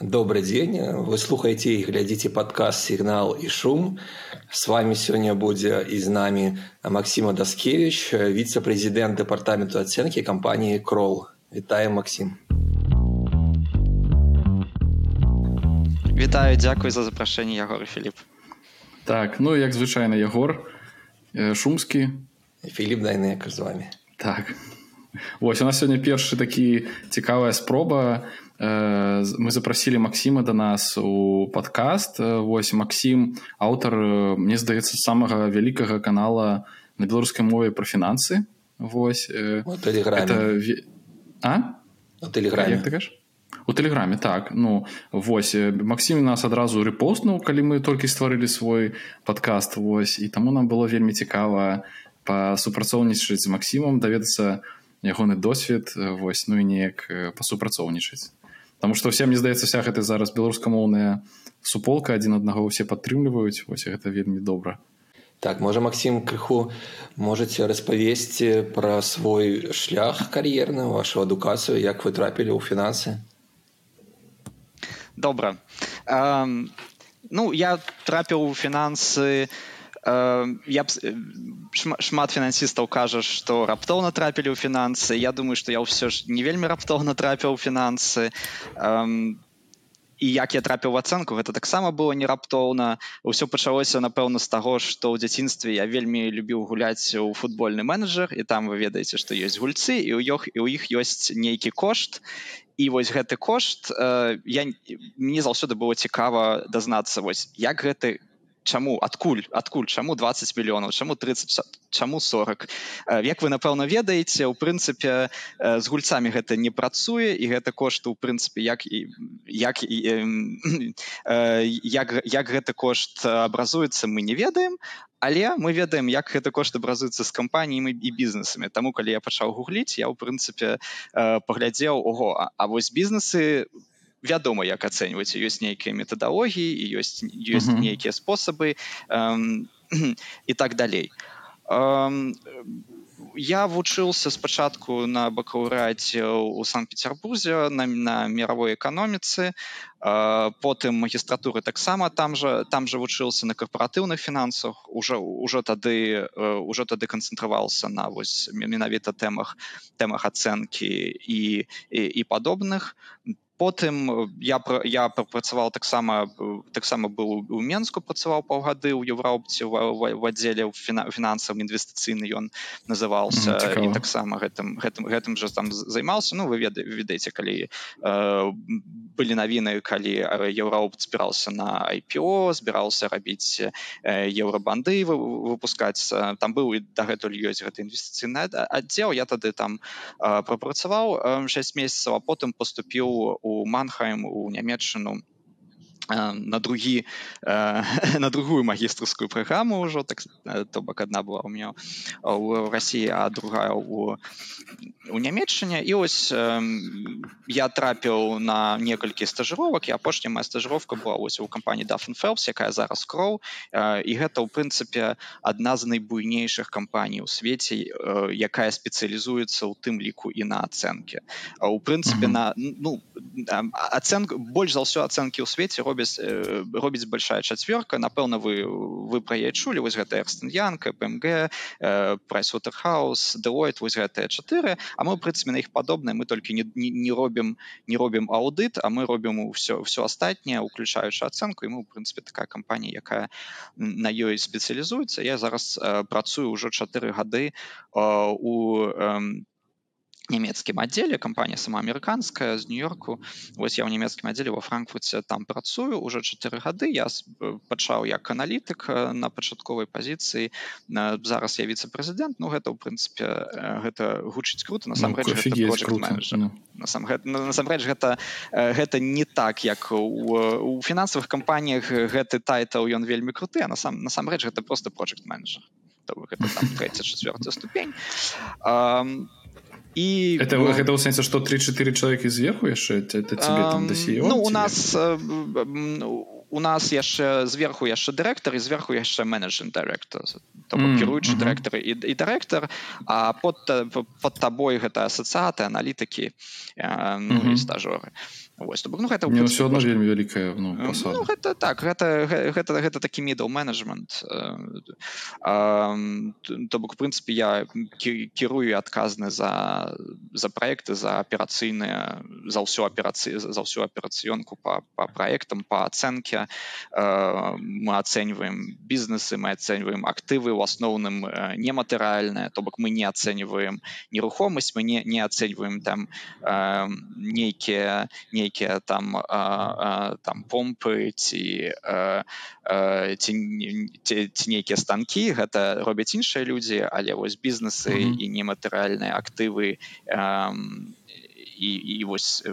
добрый дзень вы слухаеце і глядзіце падказ сігнал і шум с вами сёння будзе і з намі Масіма даскевич віцэ-прэзідэнт дэпартаменту ацэнкі кампаніі крол вітаем Масім Вітаю дзякуй за запрашэнне ягор Філіп так ну як звычайна ягор шумскі. Філіп дайны з вами. Так. Вось у нас сёння першы такі цікавая спроба. Э, мы запрасілі Масіма да нас у падкаст э, восьось Масім аўтар э, мне здаецца самага вялікага канала на беларускай мове пра фінансы. Восьось это... а? У тэлеграме. У тэлеграме так. Ну вось Масім нас адразу рэпостнуў калі мы толькі стварылі свой падкаст восьось і таму нам было вельмі цікава пасупрацоўнічаць з Масімам даведацца ягоны досвед вось ну і неяк пасупрацоўнічаць Таму што ўсе мне здаецца вся гэта зараз беларускамоўная суполка адзін аднаго ўсе падтрымліваюць вось гэта вельмі добра. Так можа Масім крыху можаце распавесці пра свой шлях кар'ерны вашу адукацыю як вы трапілі ў фінансы? Добра. Um, ну я трапіў у фінансы я б шмат фінансістаў кажа што раптоўна трапілі ў фінансы я думаю што я ўсё ж не вельмі раптоўна трапіў фінансы і як я трапіў в ацэнку гэта таксама было не раптоўна. Ўсё пачалося напэўна з таго што ў дзяцінстве я вельмі любіў гуляць у футбольны менеджер і там вы ведаеце што ёсць гульцы і ў ёх і ў іх ёсць нейкі кошт. І вось гэты кошт э, я мне заўсёды было цікава дазнацца вось як гэты чаму адкуль адкуль чаму 20 мільёнаў чаму 30 чаму 40 як вы напэўна ведаеце у прынцыпе з гульцамі гэта не працуе і гэта кошт у прынцыпе як і як і як як гэты кошт абразуецца мы не ведаем. Але мы ведаем як гэта кошт абразуецца з кампаніямі і бізнесамі. Таму калі я пачаў гугліць я ў прынцыпе паглядзеў ого а вось бізнесы вядома як ацэньваць ёсць нейкія метадалогіі і ёсць ёсць uh -huh. нейкія спосабы эм, і так далей эм, я вучыўся спачатку на бакаўраце у санкт-петербурзе на, на мировой эканоміцы э, потым магістратуры таксама там жа там жа вучыўся на карпоратыўных фінансах уже ўжо тады ўжо э, тады канцэнтраваўся на вось менавіта тэмах тэмах ацэнкі і і, і падобных потым я я прапрацаваў таксама таксама быў у менску працаваў паўгады ў еўропце в аддзеле фінансавым інвестыцыйны ён называўся. Таксама гэтым гэтым гэтым жа там займаўся. Ну вы веда ведаеце калі э, былі навіны калі еўроп збіраўся на IPO збіраўся рабіць э, еўрабанды выпускаць. Там быў і дагэтуль ёсць гэты інвестыцыйны аддзел. Я тады там э, прапрацаваў 6 месяцаў а потым поступіў у манхайм у нямецчыну на другі на другую магістрскую праграму ўжо так то бок адна была у меня у Росіі а другая у у нямецчыне і ось я трапіў на некалькі стажыровак і апошняя моя стажыровка была ось у кампаніі дафен фелс якая зараз кроў і гэта ў прынцыпе адна з найбуйнейшых кампаній у свеце якая спецыялізуецца ў тым ліку і на ацэнкі. У прынцыпе на ну ацэнку больш за ўсё ацэнкі ў свеце робят робіць робіць большая чацвёрка напэўна вы вы пра яе чулі. Вось гэта экстэнянка пмг прайсутерхаус делойт вось гэтыя чатыры. А мы прынцыпе на іх падобныя. Мы толькі не, не, не робім не робім аўдыт а мы робім ўсё ўсё астатняе уключаючы ацэнку. І мы ў прынцыпе такая кампанія якая на ёй спецыялізуецца. Я зараз працую ўжо чатыры гады у э, нямецкім аддзеле кампанія самаамерыканская з нью-йорку. Вось я ў нямецкім аддзеле во франкфурце там працую уже чатыры гады я пачаў як аналітык на пачатковай пазіцыі зараз я віцэ-прэзідэнт Ну гэта ў прынцыпе гэта гучыць круто насамрэч ну, насамрэч гэта гэта не так як у, у фінансавых кампаніях гэты тайтал ён вельмі круты а насам насамрэч гэта просто project менеджер четвертая ступень. А, і это ну, гэта ў сэнсе што три-чатыры чалавекі зверху яшчэ там да ну у нас у нас яшчэ зверху яшчэ дырэктар і зверху яшчэ менеджер дырэктар кіруючы дырэктары і, і дырэктар а под под табой гэта асацыяты аналітыкі ну, стажоры Вось, то, ну, гэта не ўсё адно вельмі вялікая ну, ну, гэта так гэта гэта гэта такі middle менеджмент то бок прынцыпе я кірую адказны за за проекты за аперацыйныя за ўсю аперацыі за ўсю аперацыёнку по па проектам по ацэнке мы ацэньваем бізнесы мы ацэньваем актывы у асноўным нематэрыяльныя то бок мы не ацэньваем нерухомасць мы не не ацэньваем там нейкія не нейкія там а, а, там помпы ці а, а, ці, ці, ці нейкія станкі гэта робяць іншыя людзі але вось бізнесы mm -hmm. і нематэрыяльныя актывы а, і, і вось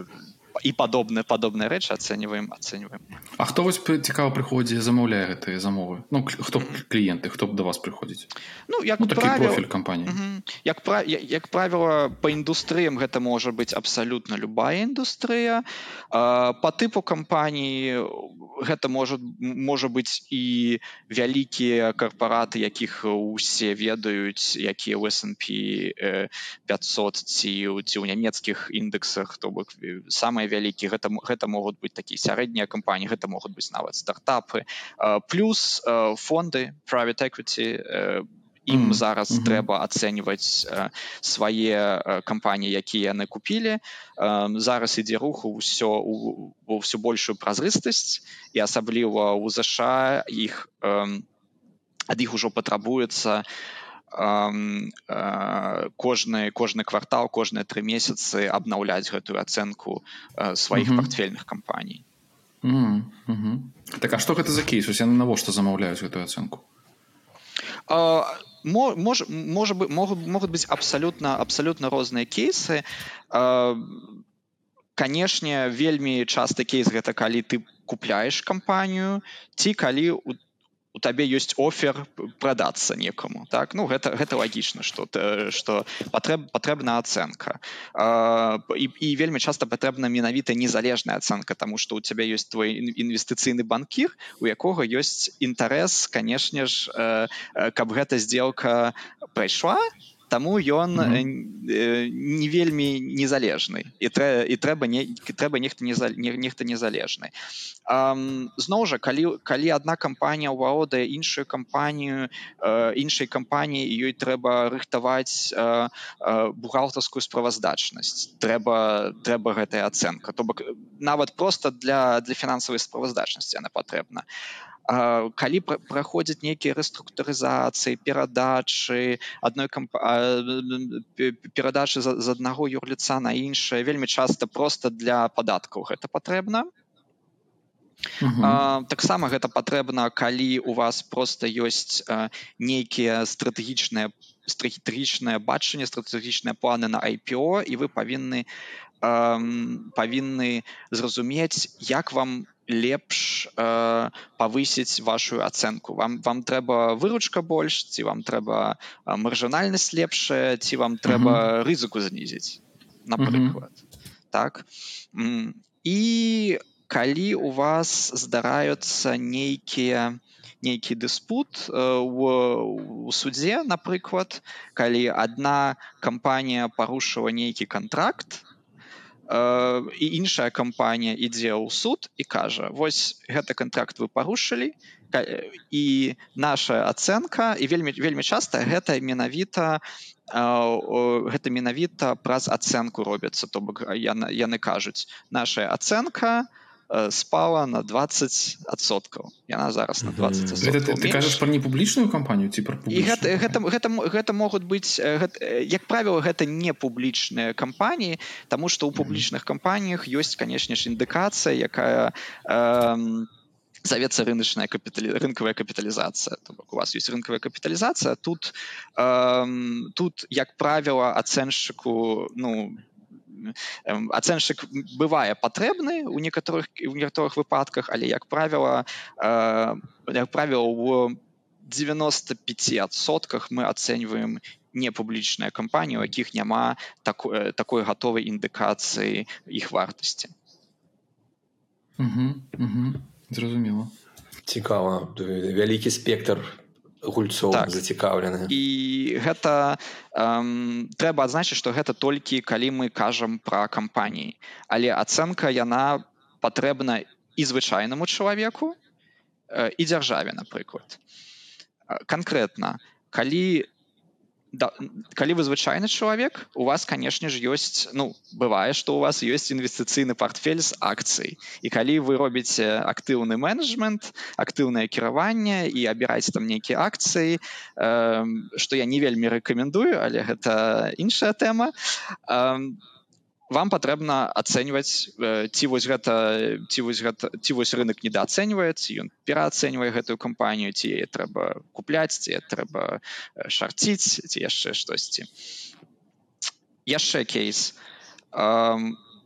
і падобныя падобныя рэчы ацэньваем ацэньваем А хто вось цікава прыходзі замаўляе гэтыя замовы? Ну хто кліенты хто б да вас прыходзіць Ну як ну, правил, профіль кампаніі як пра як правіла по індустрыям гэта можа быць абсалютна любая індустрыя по тыпу кампаніі гэта может можа быць і вялікія карпараты якіх усе ведаюць якія у снп 500 ці ці ў нямецкіх індэксах то бок самыя самыя вялікія гэта гэта могуць быць такія сярэднія кампаніі гэта могуць быць нават стартапы плюс фонды private equity ім mm -hmm. зараз mm -hmm. трэба ацэньваць свае кампаніі якія яны купілі зараз ідзе руху ўсё у ўсё большую празрыстасць і асабліва ў ЗША іх ад іх ужо патрабуецца кожны кожны квартал кожныя тры месяцы абнаўляць гэтую ацэнку сваіх mm -hmm. портфельных кампаній mm -hmm. так а што гэта за кейс яны навошта замаўляюць гэтую ацэнку можа можа бы могуць могуць быць абсалютна абсалютна розныя кейсы канешне вельмі часты кейс гэта калі ты купляеш кампанію ці калі у у табе ёсць офер прадацца некаму так? Ну гэта гэта лагічна что что патрэб патрэбна ацэнка. І, і вельмі часта патрэбна менавіта незалежная ацэнка тому что у цябе ёсць твой інвестыцыйны банкір у якога ёсць інтарэс канешне ж каб гэта сделка прайшла Таму ён mm -hmm. не вельмі незалежны. І трэ, і трэба не трэба нехта не нехта незалежны. Зноў жа калі калі адна кампанія ўвалодае іншую кампанію іншай кампаніі ёй трэба рыхтаваць бухгалтарскую справаздачнасць. Трэба трэба гэтая ацэнка. То бок нават проста для для фінансавай справаздачнасці яна патрэбна. а калі праходзяць нейкія рэструктурызацыі перадачы адной камп... перадачы з аднаго юрліца на іншае вельмі часта проста для падаткаў гэта патрэбна таксама гэта патрэбна калі у вас просто ёсць нейкія стратэгічныя стратэгічнае бачанне стратэгічныя планы на IPO і вы павінны павінны зразумець як вам лепш э, павысіць вашу ацэнку вам вам трэба выручка больш ці вам трэба маржынальнасць лепшая ці вам трэба mm -hmm. рызыку знізіць напрыклад mm -hmm. так і калі у вас здараюцца нейкія нейкі дыспут у, у суддзе напрыклад калі адна кампанія парушыла нейкі контракт і іншая кампанія ідзе ў суд і кажа. Вось гэты контракт вы парушылі. І наша ацэнка і вельмі вельмі часта гэта менавіта гэта менавіта праз ацэнку робіцца то бок яны, яны кажуць. Наша ацэнка у Э, спала на 20соткаў яна зараз на 20 гэта, ты кажаш пра непублічную кампанію ці пра і гэта, гэта, гэта, гэта могуць быць гэта, як правіла гэта не публічныя кампаніі таму што ў публічных кампаніях ёсць канешне ж індыкацыя якая э, завецца рыначная капіталі рынкавая капіталізацыя у вас есть рынкавая капіталізацыя тут э, тут як правіла ацэншчыку ну ацэншчык бывае патрэбны у некаторых у некаторых выпадках але як правіла э, як правіла у 95сотках мы ацэньваем непублічныя кампаніі у якіх няма такой такой гатовай індыкацыі іх вартасці зразумела цікава вялікі спектр гульцоў так. зацікаўлены. І гэта эм, трэба адзначыць што гэта толькі калі мы кажам пра кампаніі. Але ацэнка яна патрэбна і звычайнаму чалавеку э, і дзяржаве напрыклад. Канкрэтна калі да, калі вы звычайны чалавек у вас канешне ж ёсць ну бывае што у вас ёсць інвестыцыйны портфель з акцый і калі вы робіце актыўны менеджмент актыўнае кіраванне і абіраеце там нейкія акцыі э, што я не вельмі рэкамендую але гэта іншая тэма то э, вам патрэбна ацэньваць ці вось гэта ці вось гэта ці вось рынок недаацэньваецца ён пераацэньвае гэтую кампанію ці яе трэба купляць ці трэба э, шарціць ці яшчэ штосьці. Яшчэ кейс.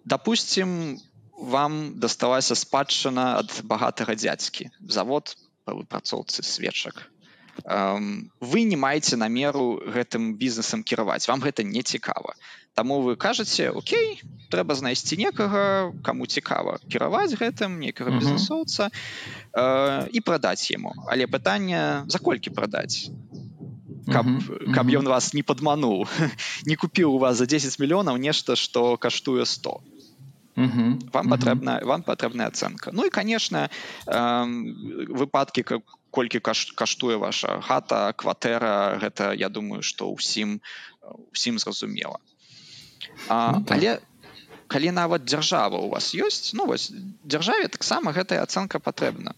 Допустим вам дасталася спадчына ад багатага дзядзькі. Завод па выпрацоўцы свечак вы не маеце намеру гэтым бізнесам кіраваць. Вам гэта не цікава Таму вы кажаце Окей трэба знайсці некага каму цікава кіраваць гэтым некага бізнесоўца э, і прадаць яму але пытанне за колькі прадаць? Каб, uh -huh. каб ён вас не падмануў не купіў у вас за 10 мільёнаў нешта што каштуе 100 uh -huh. вам патрэбна вам патрэбная ацэнка. Ну і конечно э, выпадкі колькі каш, каштуе ваша хата кватэра гэта я думаю што ўсім усім зразумела а, ну, так. але калі нават дзяржава у вас ёсць ну вось дзяржаве таксама гэтая ацэнка патрэбна.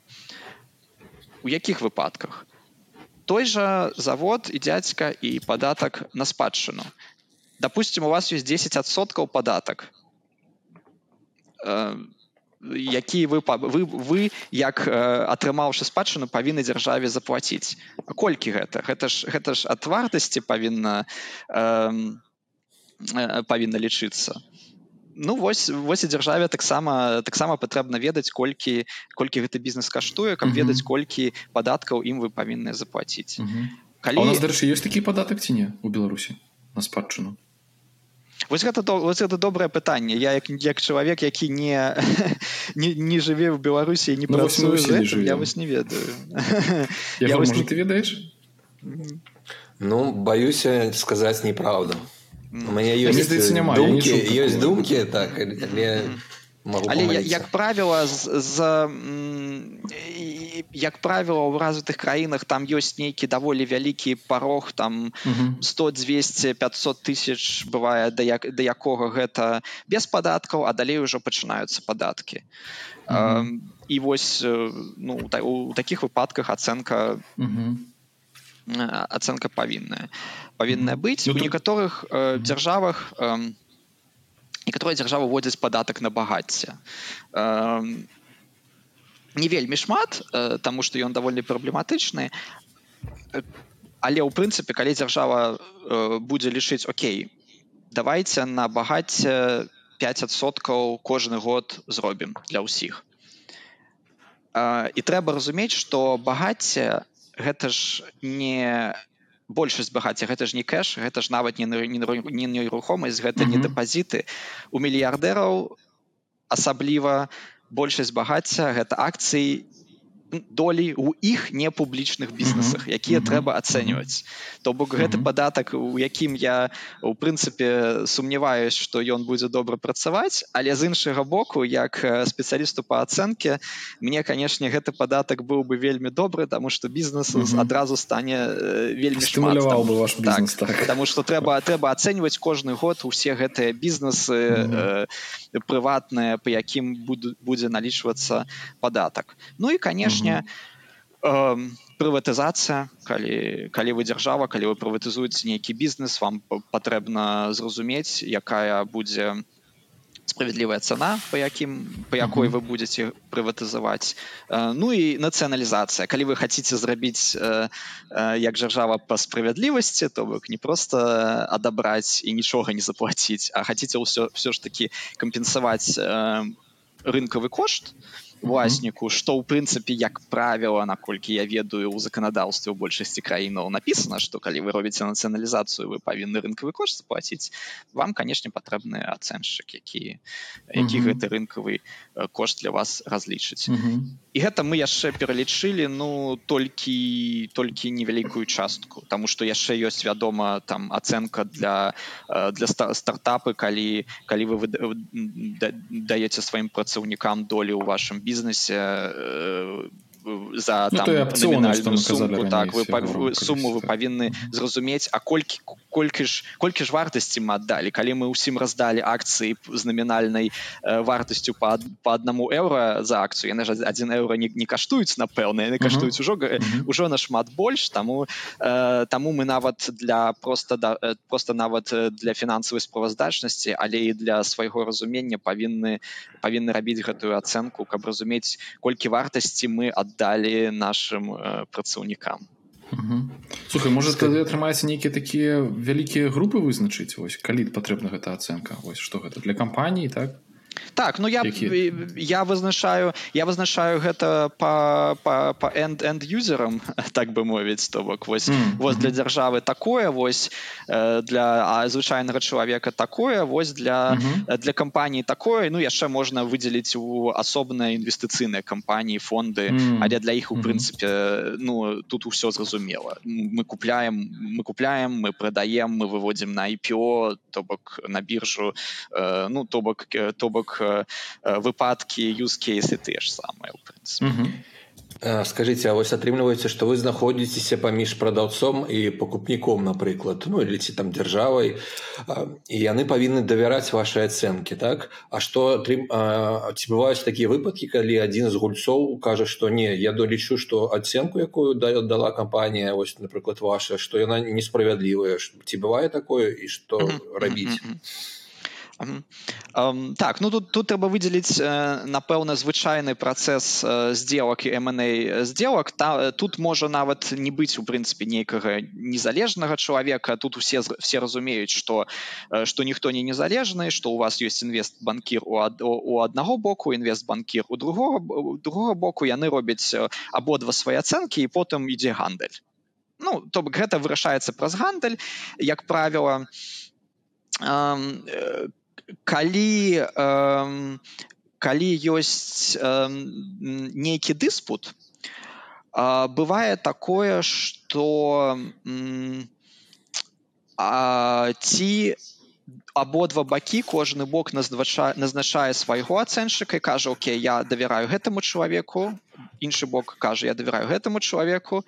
У якіх выпадках? Той жа завод і дзядзька і падатак на спадчыну. Допустим у вас ёсць 10соткаў падатак. Які вы вы вы як атрымаўшы спадчыну павінны дзяржаве заплаціць. Колькі гэта? Гэта ж гэта ж ад вартасці павінна павінна лічыцца ну вось вось і дзяржаве таксама таксама патрэбна ведаць колькі колькі гэты бізнес каштуе каб ведаць колькі падаткаў ім вы павінны заплаціць. Калі дарэчы ёсць такі падатак ці не у беларусі на спадчыну? Вось гэта вось это добрае пытанне. Я як як чалавек які не не, не жыве в беларусі не ну, я вось не ведаю. Я вось, не... ты ведаеш? Ну баюся сказаць неправду у мяне ёсць думкі ёсць думкі так але але як правіла з, з як правіла ў развітых краінах там ёсць нейкі даволі вялікі парог там 100 200 500 тысяч бывае да як да якога гэта без падаткаў а далей ужо пачынаюцца падаткі mm -hmm. і вось ну у такіх выпадках ацэнка ацэнка павінная павінная быць ну, у некаторых э, дзяржавах э, некаторыя дзяржавы вводзяць падатак на багацце э, не вельмі шмат э, таму што ён даволі праблематычны але ў прынцыпе калі дзяржава э, будзе лічыць Окей давайте на багацце 5соткаў кожны год зробім для ўсіх э, і трэба разумець што багацце гэта ж не большасць багацця гэта ж не кэш гэта ж нават не нерухомасць гэта mm -hmm. не дэпазіты у мільярдэраў асабліва большасць багацця гэта акцыі долей у іх непублічных бізнесах якія трэба ацэньваць. То бок гэты падатак у якім я у прынцыпе сумняваюсь што ён будзе добра працаваць але з іншага боку як спецыялісту по ацэнке мне канешне гэты падатак быў бы вельмі добры таму што бізнес адразу стане вельмі шмаляваў бы ваш бізнес, так, так. Таму што трэба трэба ацэньваць кожны год усе гэтыя бізнесы э, прыватныя по якім будзе налічвацца падатак. Ну і канешне канешне э, прыватызацыя калі калі вы дзяржава калі вы прыватызуеце нейкі бізнес вам патрэбна зразумець якая будзе справядлівая цана по якім по якой вы будете прыватызаваць э, ну і нацыяналізацыя калі вы хаце зрабіць э, э, як дзяржава па справядлівасці то бок не просто адабраць і нічога не заплаціць а хаце ўсё все ж таки кампенсаваць э, рынкавы кошт то власніку што ў прынцыпе як правіла наколькі я ведаю ў заканадаўстве ў большасці краінаў напісана што калі вы робіце нацыяналізацыю вы павінны рынкавы кошт заплаціць. Вам канешне патрэбны ацэншчык які які гэты рынкавы кошт для вас разлічыць. І гэта мы яшчэ пералічылі ну толькі толькі невялікую частку тому что яшчэ ёсць вядома там ацэнка для для стартапы калі калі вы даеце сваім працаўнікам долі ў вашым бізнесе бизнесе э, за ну, там, номінальную сумку так вы, суму вы павінны зразумець а колькі колькі ж колькі ж вартасці мы аддалі калі мы ўсім раздалі акцыі з намінальнай э, вартасцю по по аднаму еўра за акцыю яны ж один еўра не, не каштуюць напэўна яны каштуюць ужо ўжо нашмат больш таму э, таму мы нават для просто да просто нават для фінансавай справаздачнасці але і для свайго разумення павінны павінны рабіць гэтую ацэнку каб разумець колькі вартасці мы ад аддалі нашим э, працаўнікам слухай может тады атрымаецца нейкія такія вялікія групы вызначыць вось калі патрэбна гэта ацэнка вось что гэта? Для кампаніі так так ну я Які? я вызначаю я вызначаю гэта по по по энд энд юзерам так бы мовіць то бок вось mm -hmm. вось для дзяржавы такое вось для звычайнага чалавека такое вось для mm -hmm. для кампаніі такое ну яшчэ можна выдзеліць у асобныя інвестыцыйныя кампаніі фонды mm -hmm. але для іх у прынцыпе ну тут усё зразумела мы купляем мы купляем мы прадаем мы выводзім на IPO то бок на біржу ну то бок то бок бок выпадкі юзкейсы тыя ж самыя ў прынцыпе скажите А вось атрымліваецца што вы знаходзіцеся паміж прадаўцом і пакупніком напрыклад ну или ці там дзяржавай і яны павінны давяраць вашай ацэнкі так? А што атрым ці бываюць такія выпадкі калі адзін з гульцоў кажа што не я долічу што ацэнку якую дала кампанія вось напрыклад ваша што яна несправядлівая ці бывае такое і што рабіць а Um, так ну тут тут трэба выдзеліць э, напэўна звычайны працэс здзелак і MA здзелак та тут можа нават не быць у прынцыпе нейкага незалежнага чалавека тут усе все разумеюць что что ніхто не незалежны что у вас ёсць інвест банкір у ад, у аднаго боку інвест банкір у другого другого боку яны робяць абодва свае ацэнкі і потым ідзе гандаль. Ну то бок гэта вырашаецца праз гандаль як правіла э, калі э, калі ёсць э, нейкі дыспут э, бывае такое что э, ці абодва бакі кожны бок назначае назначае свайго ацэншчыка і кажа Оке я давяраю гэтаму чалавеку іншы бок кажа я давяраю гэтаму чалавеку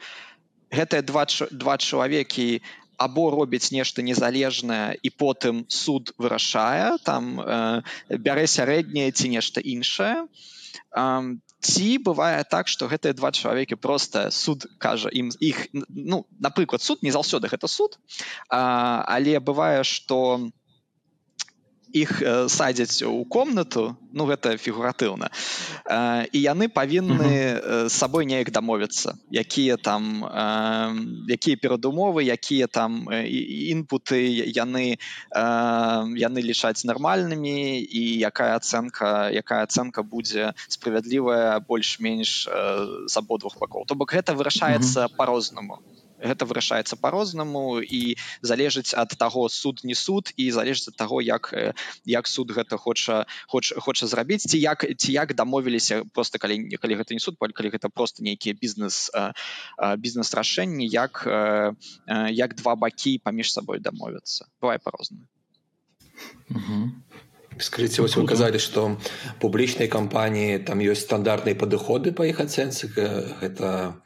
гэтыя два два чалавекі або робіць нешта незалежнае і потым суд вырашае там э, бярэ сярэдняе ці нешта іншае. Э, ці бывае так што гэтыя два чалавекі просто суд кажа ім іх ну напрыклад суд не заўсёды гэта суд э, але бывае што у іх э, садзяць у комнату ну гэта фігуратыўна э, і яны павінны э, з сабой неяк дамовіцца якія там якія перадумовы якія там інпуты яны яны лічаць нармальнымі і якая ацэнка якая ацэнка будзе справядлівая больш-менш з абодвух бакоў. То бок гэта вырашаецца по-рознаму гэта вырашаецца по-рознаму і залежыць ад таго суд не суд і залежыць ад таго як як суд гэта хоча хоч хоча зрабіць ці як ці як дамовіліся просто калі калі гэта не суд калі гэта просто нейкія бізнес бізнес рашэнні як як два бакі паміж сабой дамовяцца. Бывае по-рознаму скажите вось вы казалі что публічнай кампаніі там ёсць стандартныя падыходы па іх ацэнцы гэта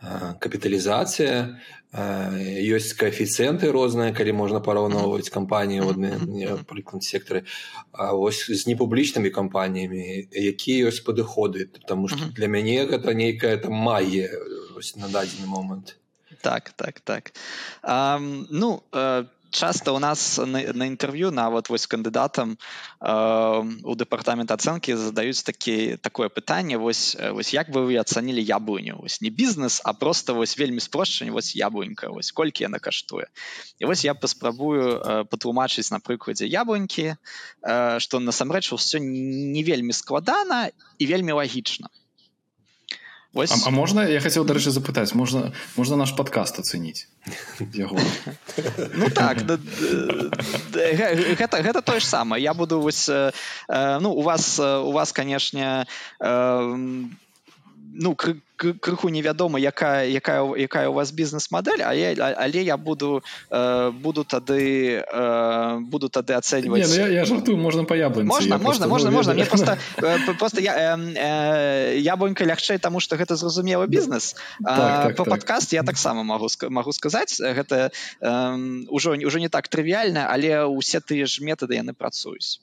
капіталізацыя ёсць каэфіцыенты розныя калі можна параўноўваць кампаніі прыклад сектары А вось з непублічнымі кампаніямі якія ёсць падыходы потому что для мяне гэта нейкая там магія на дадзены момант так так так. Um, ну э, часто у нас на, на інтэрв'ю нават вось кандыдатам э, у дэпартамент ацэнкі задаюць такі такое пытанне вось вось як бы вы ацанілі яблыню вось не бізнес а просто вось вельмі спрошчань вось яблынька вось колькі яна каштуе? І вось я паспрабую э, патлумачыць на прыкладзе яблынькі э, што насамрэч усё не вельмі складана і вельмі лагічна Вось... А, а можна я хацеў дарэчы запытаць можна можна наш падкаст ацэніць ну так да, да, гэта гэта тое ж самае я буду вось ну у вас у вас канешне ну крыху невядома якая якая якая у вас бізнес-мадэль а я але я буду э, буду тады э, буду тады ацэньваць ну, я, я жартую можна па яблы можна можна можна можна мне просто э, просто я э, э, яблонька лягчэй таму что гэта зразумела бізнес так, так, по так. падкаст я таксама могу могу сказаць гэта ўжо э, ўжо не так трывіальна але ўсе тыя ж метады яны працуюць.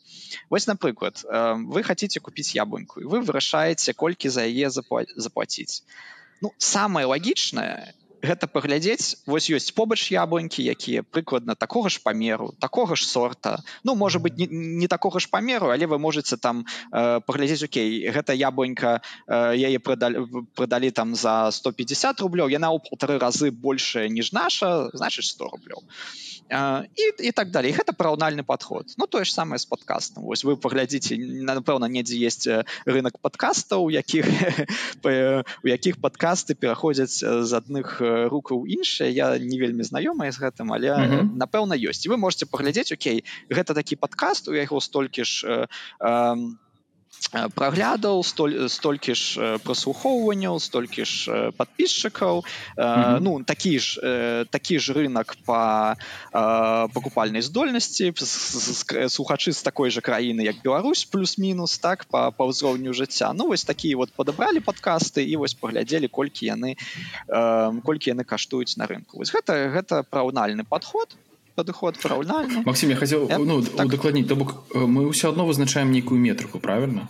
Вось напрыклад э, вы хотите купіць яблоньку вы вырашаеце колькі за яе заплаціць ну самое лагічнае гэта паглядзець вось ёсць побач яблонькі якія прыкладна такога ж памеру такога ж сорта. Ну можа быть не, не такога ж памеру але вы можете там э, паглядзець Окей гэта яблонька э, яе прадалі прадалі там за 150 рублёў яна ў полторы разы большая ніж наша значыць 100 рублёў і, і так далей гэта параўнальны падход Ну тое ж самае з падкастам вось вы паглядзіце напэўна недзе есть рынок падкастаў якіх у якіх падкасты пераходзяць з адных рукаў іншыя я не вельмі знаёмая з гэтым але mm -hmm. напэўна ёсць вы можете паглядзець Окей гэта такі падкаст у яго столькі ж э, э, Э, праглядаў столь столькі ж э, праслухоўванняў столькі ж э, подписчикаў mm -hmm. ну такі ж такі ж рынок по пакупальнай здольнасці слухачы з такой же краіны як Беларусь плюс-мінус так по па ўзроўню жыцця ну вось такія вот падабралі подкасты і вось паглядзелі колькі яны колькі яны каштуюць на рынку вось гэта гэта праўнальны подход падыход параўнальны Максім я хацеў ну, так. удакладніць то бок мы ўсё адно вызначаем нейкую метрыку правильно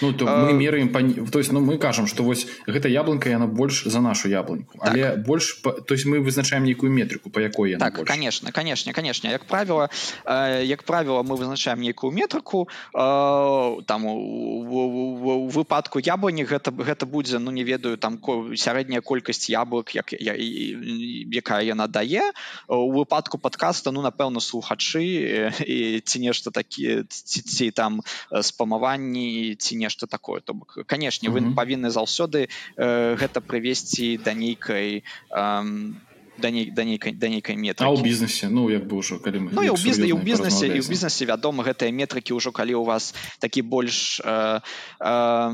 Ну, то мы меряем по... то есть ну, мы кажам что вось гэта яблонька яна больш за нашу яблоньку так. але больш по... то есть мы вызначаем нейкую метрыку по якой так больш. конечно конечно конечно як правіла э, як правіла мы вызначаем нейкую метрыку э, там у, выпадку яблоні гэта гэта будзе ну не ведаю там сярэдняя колькасць яблык як я, якая яна дае у выпадку подкаста ну напэўна слухачы і ці нешта такі ці, ці там спамаванні ці ці нешта такое. То бок канешне вы mm -hmm. павінны заўсёды э, гэта прывесці да нейкай э, да ней да нейкай да нейкай метры у бізнесе? Ну як бы ўжо калі ну, ў бізнесе ў бізнесе і ў бізнесе вядома гэтыя метрыкі ўжо калі у вас такі больш э, э,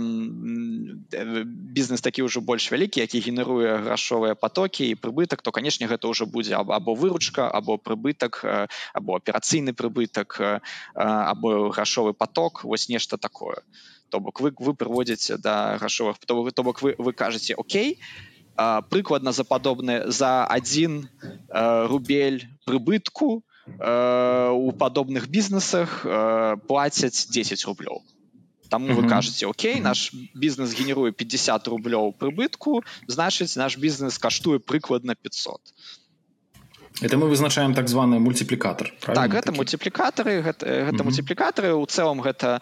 бізнес такі ўжо больш вялікі які генеруе грашовыя потокі і прыбытак то канешне гэта ўжо будзе або выручка або прыбытак або аперацыйны прыбытак або грашовы поток вось нешта такое. то то бок вы вы прыводзіце да грашовых то, то бок вы вы кажаце Окей а, прыкладна за падобны за один а, рубель прыбытку а, у падобных бізнесах плацяць 10 рублёў там вы кажаце Окей наш бізнес генеруе 50 рублёў прыбытку значыць наш бізнес каштуе прыкладна 500 то это мы вызначаем так званы мультиплікатор так гэта мультиплікатары гэта, гэта мультиплікатары у цэлым гэта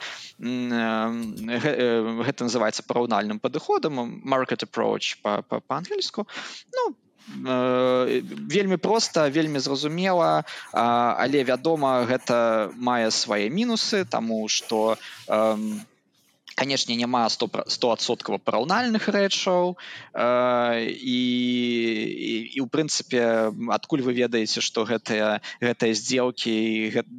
гэта называется параўнальным падыходам market approach по-ангельску ну вельмі проста вельмі зразумела але вядома гэта мае свае мінусы таму что у канешне няма 100 стосоткава параўнальных рэчаў э, і, і, і у прынцыпе адкуль вы ведаеце што гэтыя гэтыя здзелкі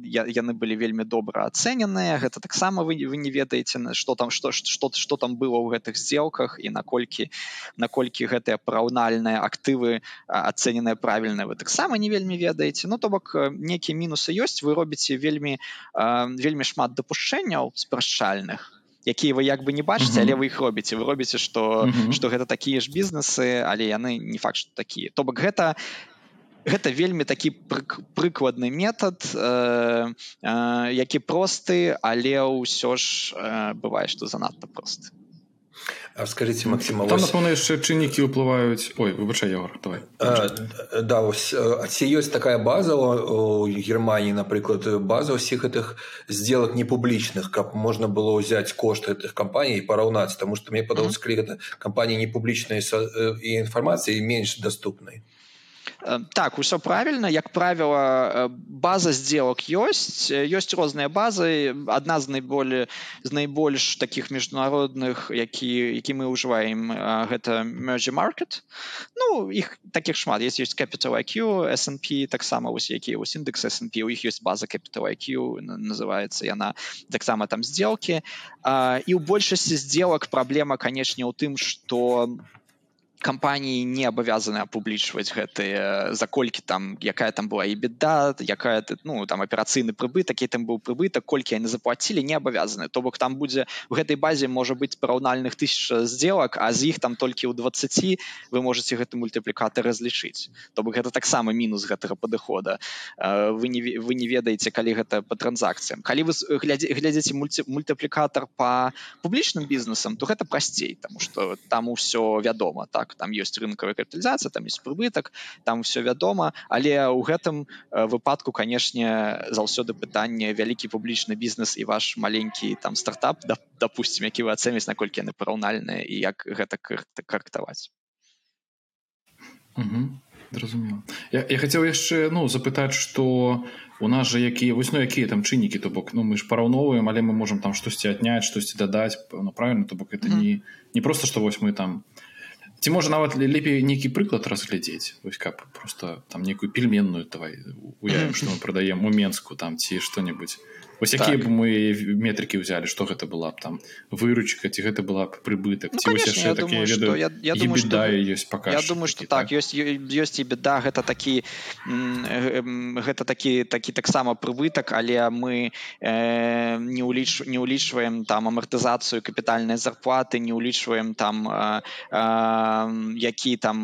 яны былі вельмі добра ацэненыя гэта таксама вы вы не ведаеце что там что что что там было ў гэтых здзелках і наколькі наколькі гэтыя параўнальныя актывы ацэненыя правільныя вы таксама не вельмі ведаеце. Ну то бок нейкія мінусы ёсць вы робіце вельмі вельмі шмат дапушчэнняў спрашчальных якія вы як бы не бачыце але вы іх робіце вы робіце что что гэта такія ж бізнесы але яны не факт что такія. То бок гэта гэта вельмі такі прыкладны метад э, э, які просты але ўсё ж э, бывае что занадта просты А скажите Максима там напэўна яшчэ чыннікі ўплываюць ой выбачай Егор, давай. А, да ось ці ёсць такая база у Германії напрыклад база ўсіх гэтых сделак непублічных каб можна было ўзяць кошт гэтых кампаній параўнаць тому что мне падалося калі гэта кампаніі непублічнай і інфармацыі менш доступнай так усё правильно. Як правіла база сделок ёсць ёсць розныя базы. Адна з найболей з найбольш таких міжнародных які які мы ўжываем гэта merge market. Ну іх таких шмат. Есть ёсць capital IQ snп таксама вось які вось індекс snp у іх ёсць база capital IQ называется яна таксама там сделки. І ў большасці сделак праблема канешне ў тым что у кампаніі не абавязаны апублічваць гэтыя за колькі там якая там была і беда якая ну там аперацыйны прыбытак там быў прыбытак колькі яны заплацілі не абавязаны то бок там будзе в гэтай базе можа быць параўнальных тысяч сделак а з іх там толькі ў 20 вы можете гэты мультыплікатор разлічыць. То бок гэта таксама мінус гэтага падыхода. Вы не вы не ведаеце калі гэта по транзакцыям. Калі вы глядзе глядзеце мульці мультыплікатор по публічным бізнесам то гэта прасцей тому что там усё вядома так так там ёсць рынкавая капіталізацыя там есть прыбытак там все вядома але ў гэтым э, выпадку канешне заўсёды пытанне вялікі публічны бізнес і ваш маленькі там стартап да, допустим які вы ацэніць наколькі яны параўнальныя і як гэта карктаваць зразумела. Я, я хацеў яшчэ ну запытаць что у нас же якія вось ну якія там чыннікі то бок ну мы ж параўноўваем але мы можемм там штосьці адняць штосьці дадаць ну правильно то бок это mm -hmm. не не просто что вось мы там ці можа нават лепей нейкі прыклад разглядзець вось каб просто там некую пельменную давай уявім што мы прадаем у менску там ці што-небудзь Вось якія так. б мы метрыкі ўзялі што гэта была б там? Выручка ці гэта была б прыбытак ну, конечно, я думаю, ведаю, я, я думаю что ёсць пока я думаю что так, так ёсць ёсць і беда гэта такі гэта такі такі таксама прыбытак але мы э, не уліч не ўлічваем там амартызацыю капітальнай зарплаты не ўлічваем там э, э, які там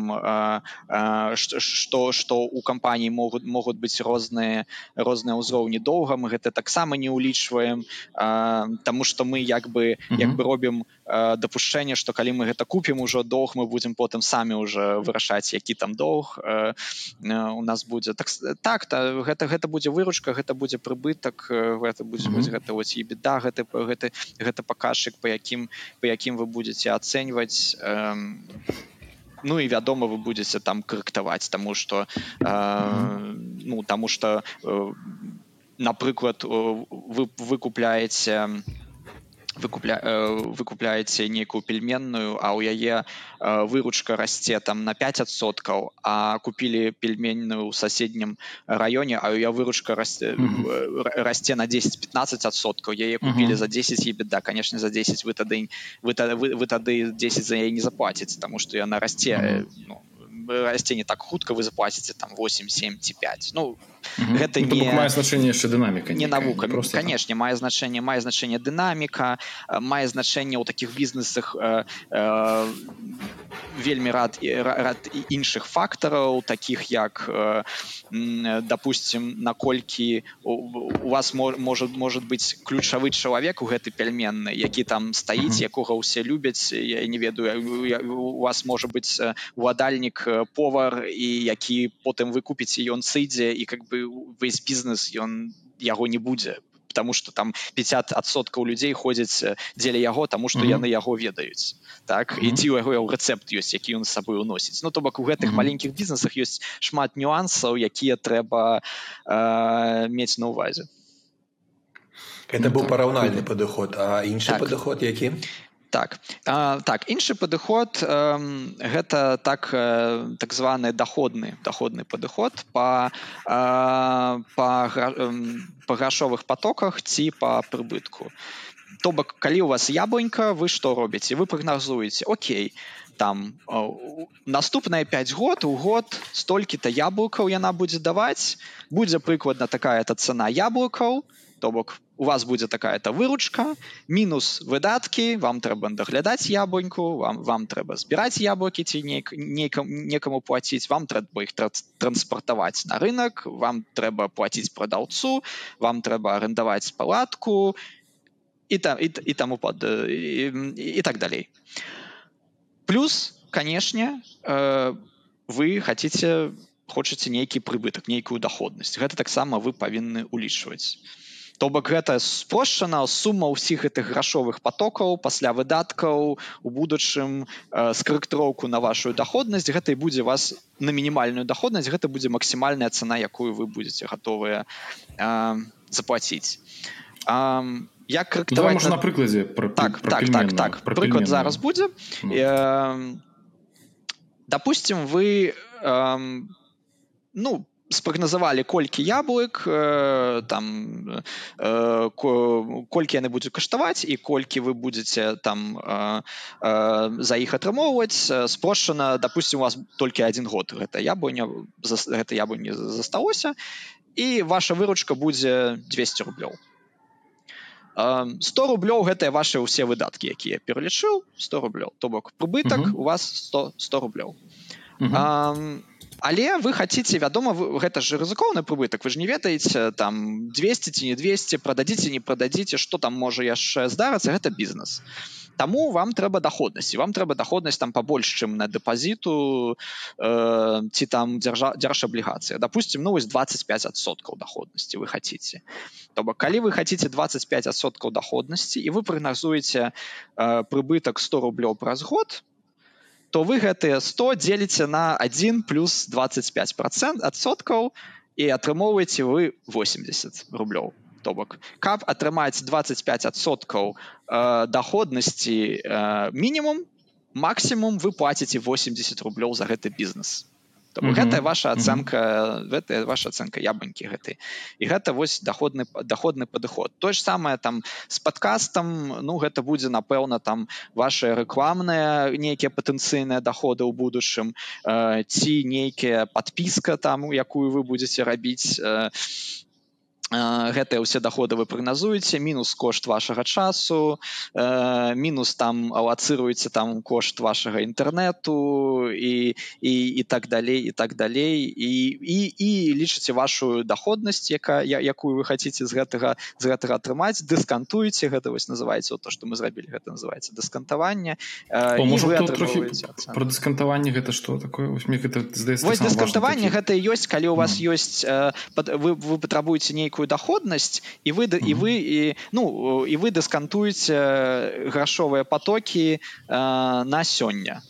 што што у кампаніі могуць могуць быць розныя розныя ўзроўні доўга мы гэта таксама не не улічваем Таму что мы як бы як бы робім дапушчэнне что калі мы гэта купім ужо доўг мы будзем потым самі уже вырашаць які там доўг у нас будзе. Так так то гэта гэта будзе выручка гэта будзе прыбытак гэта будзе mm -hmm. гэта вось і беда гэты гэты гэта паказчык по якім по якім вы будете ацэньваць Ну і вядома вы будете там карэктаваць тому что э, ну тому что э, напрыклад вы выкупляеце выкупля выкупляеце нейкую пельменную а ў яе выручка расце там на 5соткаў а купілі пельменную ў суседнім раёне а я выручка расце расце на 10-15 адсоткаў яе купілі за 10 і беда конечно за 10 вы тады вы тады вы, вы тады 10 за яе не заплаціць тому что яна расце ну, расце не так хутка вы заплаціце там 8 7 ці 5 ну гэта ну, не мае значэнне яшчэ дынаміка не навука просто канешне мае значэнне мае значэнне дынаміка мае значэнне ў такіх бізнесах э, э, вельмі рад і рад іншых фактараў таких як э, допустим наколькі у вас может может быть ключавы чалавек у гэты пельменны які там стаіць якога ўсе любяць я не ведаю у вас может быть уладальнік повар і які потым вы купіце ён сыдзе і как бы увесь бізнес ён яго не будзе. Потому что там 50соткаў людзей ходзяць дзеля яго тому что mm -hmm. яны яго ведаюць. Так? Ідзі у яго рэцэпт ёсць які ён з сабой уносіць Ну то бок у гэтых mm -hmm. маленькіх бізнесах ёсць шмат нюансаў якія трэба э, мець на увазе это быў параўнальны падыход а іншы так. падыход які так. А, так іншы падыход э, гэта так э, так званы доходны доходны падыход по по па грашовых потоках ці по прыбытку. То бок калі у вас яблонька вы што робіце? Вы прагназуеце Окей там наступныя 5 год у год столькі-то яблокаў яна будзе даваць будзе прыкладна такая-то цена яблокаў то бок у вас будзе такая-то выручка мінус выдаткі вам трэба даглядаць яблоньку вам вам трэба збіраць яблокі ці нейк некам некаму плаціць вам трэба іх транспартаваць на рынок вам трэба плаціць прадаўцу вам трэба арендаваць палатку і там і, і таму под і, і так далей плюс канешне э, вы хотите хочаце нейкі прыбытак нейкую доходнасць гэта таксама вы павінны улічваць то бок гэта спрошчана сума ўсіх гэтых грашовых потокаў пасля выдаткаў у будучым э, скарэктыроўку на вашу доходнасць гэта і будзе вас на мінімальную доходнасць гэта будзе максімальная цана якую вы будете готовыя э, заплатіць э, як карэктаваць на прыкладзе пра, так пра так так так. Прыклад зараз будзе. Ну. э, допустим вы э, ну спрагназавалі колькі яблык э, там э, колькі яны будуць каштаваць і колькі вы будете там э, э, за іх атрымоўваць спрошчана допустим у вас толькі один год гэта яблыня гэта яблыні засталося і ваша выручка будзе 200 рублёў 100 рублёў гэтыя ваши ўсе выдаткі якія пералічыў 100 рублёў то бок прыбытак uh -huh. у вас 100 100 рублёў uh -huh. Але вы хотите вядома вы, гэта же рызыкоўны прыбытак вы ж не ведаеце там 200 ці не 200 продадзіце не продадзіце что там можа яшчэ здарыцца гэта бізнес. Таму вам трэба доходнасці вам трэба доходнасць там побольш чым на дэпазіту э, ці там дзяржа дзярж аблігацыя допустим ну вось 25соткаў доходнасці вы хотите то бок калі вы хотите 25соткаў доходнасці і вы прагназуеце э, прыбытак 100 рублёў праз год то то вы гэтыя 100 дзеліце на 1 плюс 25 процент адсоткаў і атрымоўваеце вы 80 рублёў то бок каб атрымаць 25 адсоткаў э, доходнасці э, мінімум максімум вы плаціце 80 рублёў за гэты бізнес Таму mm -hmm. гэта ваша ацэнка mm -hmm. гэта ваша ацэнка ябанькі гэты і гэта вось доходны доходны падыход тое ж самае там з падкастам ну гэта будзе напэўна там ваши рэкламныя нейкія патэнцыйныя доходы ў будучым э, ці нейкія подпіска там якую вы будете рабіць э, гэтыя ўсе доходы вы прагназуеце мінус кошт вашага часу э, мінус там алацыруеце там кошт вашага інтэрнэту і, і і так далей і так далей. І і, і лічыце вашу доходнасць якая якую вы хаце з гэтага з гэтага атрымаць. Дыскантуеце гэта вось называецца то что мы зрабілі гэта называется дыскантаванне. Э, про дыскантаванне гэта что такое? Гэта дыскантаванне гэта ёсць калі у вас ёсць э, вы вы патрабуеце нейкую нейкую доходнасць і вы і вы і ну і вы дыскантуеце грашовыя потокі э, на сёння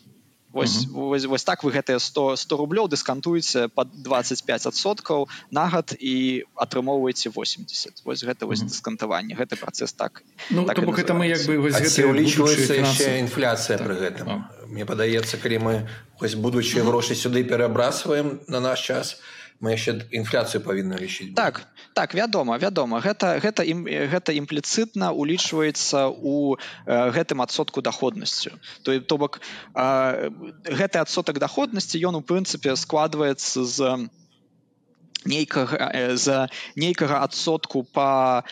вось, uh -huh. вось, вось так вы гэтыя 100 100 рублёў дыскантуеце под 25соткаў на год і атрымоўваеце 80 вось гэта вось uh -huh. дыскантаванне гэты працэс так ну, так гэта мы як бы улічваецца яшчэ інфляцыя так. пры гэтым а. Мне падаецца калі мы вось будучыя грошы сюды перабрасваем на наш час то мы яшчэ інфляцыю павінны лічыць так так вядома вядома. Гэта гэта ім гэта імпліцытна улічваецца у э, гэтым адсотку доходнасцю то то бок э, гэты адсотак доходнасці ён у прынцыпе складваецца з нейкага э, за нейкага адсотку по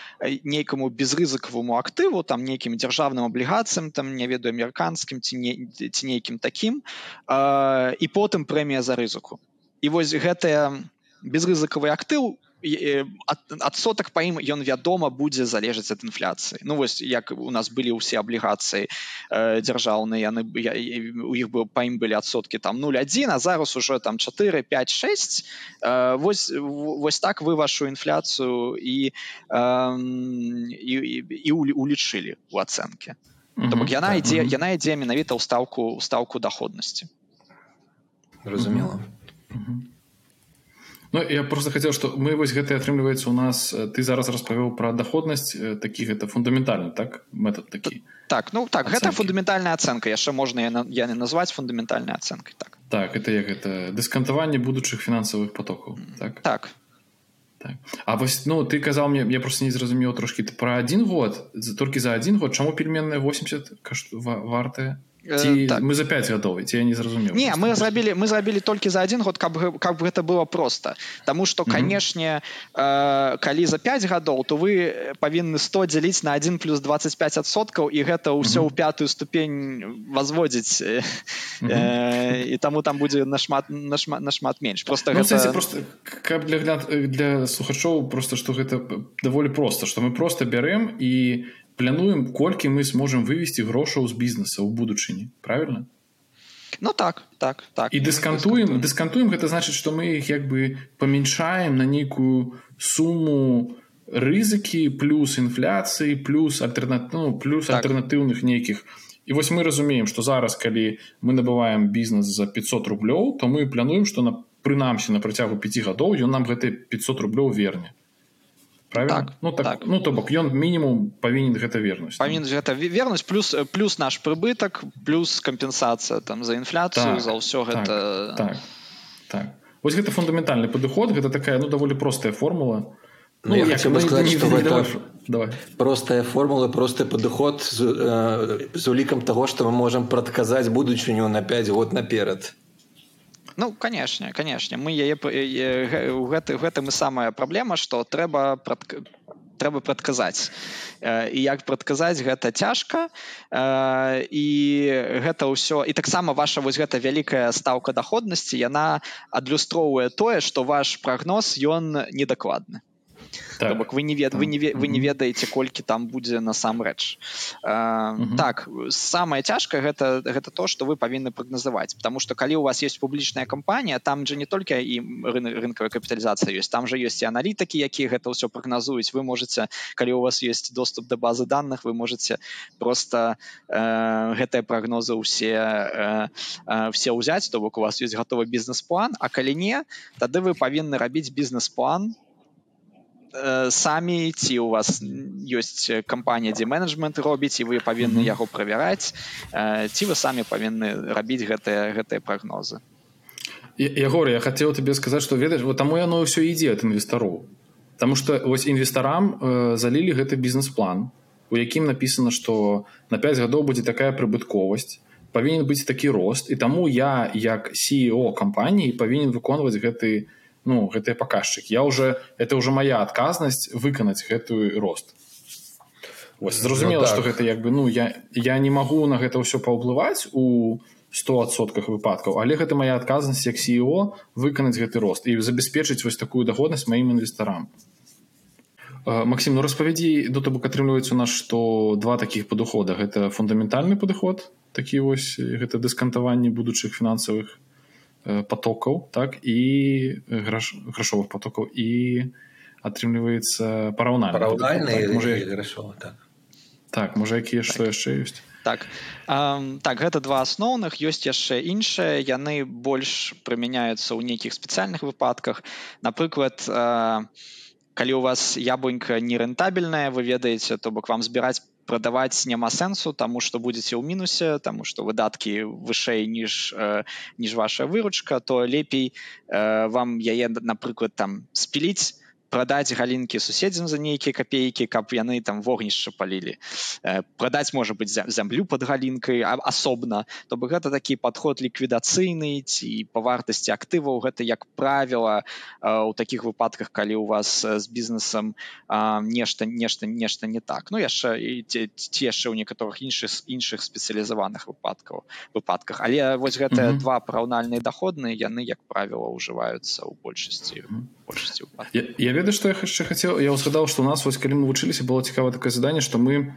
нейкаму безрызыкаваму актыву там нейкім дзяржаўным аблігацыям там не ведаю амерыканскім ці не ці нейкім такім э, і потым прэмія за рызыку і вось гэтая безрызыкавы актыў адсотак па ім ён вядома будзе залежаць ад інфляцыі ну вось як у нас былі ўсе аблігацыі э, дзяржаўныя яны я, у іх бы па ім былі адсоткі там 01 а зараз уже там 4 5 6 э, вось вось так вы вашу інфляцыю і э, і, і, і улічылі у ацэнке mm -hmm, яна ідзе mm -hmm. яна ідзе менавіта ў стаўку стаўку доходнасці разумела mm -hmm. Ну, я просто хотел что мы вось гэта атрымліваецца у нас э, ты зараз распавёў про доходнасць э, таких это фундаментальны так метод такі? Так ну так Ацэнкі. гэта фундаментальная ацэнка яшчэ можна я, я не назваць фундаментальнай ацэнкай так. Так это як это дыскантаванне будучых фінансавых потокаў так? Так. Так. А вось ну ты казаў мне я просто не зразумеў трошки ты про один год толькі за один год чаму пельменная 80 каш вартая Ці, так. мы за 5 гадоў ці я не зразумеў не мы зрабілі мы зрабілі толькі за один год каб каб гэта было просто Таму что канешне mm -hmm. э, калі за 5 гадоў то вы павінны 100 дзяліць на 1 плюс 25соткаў і гэта ўсё ў mm -hmm. пятую ступень возводзіць mm -hmm. э, і таму там будзе нашмат нашмат нашмат менш просто ну, гэта... просто каб для для слухачоў просто что гэта даволі просто что мы просто бярем і плануем колькі мы сможем вывести грошаў з бізнеса ў будучыні правильно Ну так так так. І дыскантуем дыскантуем гэта значыць што мы іх як бы памяншаем на нейкую суму рызыкі плюс інфляцыі плюс альтэрнат ну, плюс так. альтэрнатыўных нейкіх. І вось мы разумеем што зараз калі мы набываем бізнес за 500 рублёў то мы плануем што на прынамсі на працягу 5 гадоў ён нам гэты 500 рублёў верне правильно так, ну так, так. ну то бок ён мінімум павінен гэта вернуць павінен гэта вернуць плюс плюс наш прыбытак плюс кампенсацыя там за інфляцыю так, за ўсё так, гэта так, так. вось гэта фундаментальны падыход гэта такая ну даволі простая формула ну, ну, я хотел бы сказать, что это Давай. простая формула, простый подход с, э, с уликом того, что мы можем предсказать будущее на 5 год наперед. Ну канешне канешне мы яе гэты гэтым і самая праблема што трэба трэба прадказаць і як прадказаць гэта цяжка. І гэта ўсё і таксама ваша вось гэта вялікая стаўка даходнасці яна адлюстроўвае тое што ваш прагноз ён недакладны так. бок вы не вед вы не вы не ведаеце колькі там будзе насамрэч так самае цяжкае гэта гэта то что вы павінны прагназаваць потому что калі у вас есть публічная кампанія там же не только і рынкавая капіталізацыя ёсць там же ёсць і аналітыкі якія гэта ўсё прагназуюць вы можете калі у вас есть доступ до базы данных вы можете просто э, гэтыя прагнозы ўсе э, э, все ўзяць то бок у вас есть готовы бізнес-план а калі не тады вы павінны рабіць бізнес-план Э, самі ці у вас ёсць кампанія дзе менеджмент робіць і вы павінны яго правяраць э, ці вы самі павінны рабіць гэтыя гэтыя прагнозы Ягор я хацеў табе сказаць што ведаеш вот таму яно ўсё ідзе ад інвестароў Таму што вось інвестарам э, залілі гэты бізнес-план у якім напісана што на 5 гадоў будзе такая прыбытковасць павінен быць такі рост і таму я як CEO кампаніі павінен выконваць гэты, ну гэтыя паказчык я уже это уже моя адказнасць выканаць гэтую рост. Вось зразумела ну, так. что гэта як бы ну я я не магу на гэта ўсё паўплываць у 100сотках выпадкаў але гэта моя адказнасць як CEO выканаць гэты рост і забяспечыць вось такую дагоднасць маім інвестарам. Макссім ну распавядзі до то бок атрымліваецца у нас што два такіх падыхода. Гэта фундаментальны падыход такі вось гэта дыскантаванне будучых фінансавых потокаў так і граш, грашовых потокаў і атрымліваецца параўнальны так, так. так можа якія што яшчэ ёсць так um, так гэта два асноўных ёсць яшчэ іншыя яны больш прымяняюцца ў нейкіх спецыяльных выпадках. Напрыклад uh, калі у вас яблонька нерэнтабельная вы ведаеце то бок вам збіраць прадаваць няма сэнсу таму што будзеце ў мінусе таму што выдаткі вышэй ніж э, ніж ваша выручка то лепей э, вам яе напрыклад там спіліць продать галінкі суседзям за нейкія копейкі каб яны там вогнішча палілі э, продать можа быть зямлю под галінкай асобна то бы гэта такі подход ліквідацыйны ці по вартасці актываў гэта як правіла у таких выпадках калі у вас з бізнесам нешта нешта нешта не так. Ну яшчэ ці яшчэ ў некаторых іншых іншых спецыялізаваных выпадкаў выпадках. Але вось гэтыя mm -hmm. два параўнальныя доходныя яны як правіла ўжываюцца ў большасці большасці я, я ведаю што я яшчэ хацеў я ўзгадаў што у нас вось калі мы вучыліся было цікава такое заданне што мы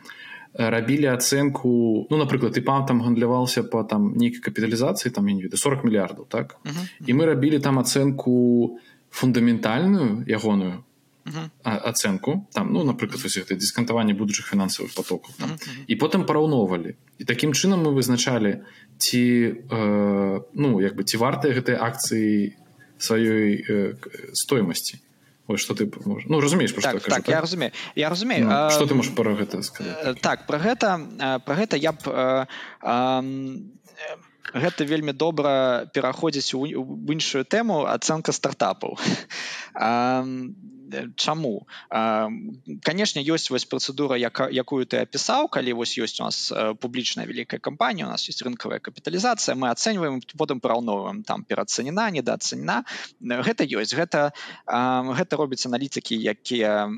рабілі ацэнку ну напрыклад пан там гандляваўся по там нейкай капіталізацыі там не ведаю 40 мільярдаў так uh -huh. і мы рабілі там ацэнку фундаментальную ягоную uh -huh. ацэнку там ну напрыклад гэта дыскантаванне будучых фінансавых потокаў там uh -huh. і потым параўноўвалі і такім чынам мы вызначалі ці э, ну як бы ці вартыя гэтыя акцыі сваёй э, стоимости. Ой, что ты можешь ну разумееш так, так, так я разумею я разумею ну, а, что ты можешь про гэта сказать? так про гэта про гэта я б а, а, гэта вельмі добра пераходзіць у іншую тэму ацэнка стартапаў чаму канешне ёсць вось працэдура яка якую ты апісаў калі вось ёсць у нас публічная вялікая кампанія у нас есть рынкавая капіталізацыя мы ацэньваем потым параўноваем там пераацэнена недоацэнена гэта ёсць гэта гэта робіць аналітыкі якія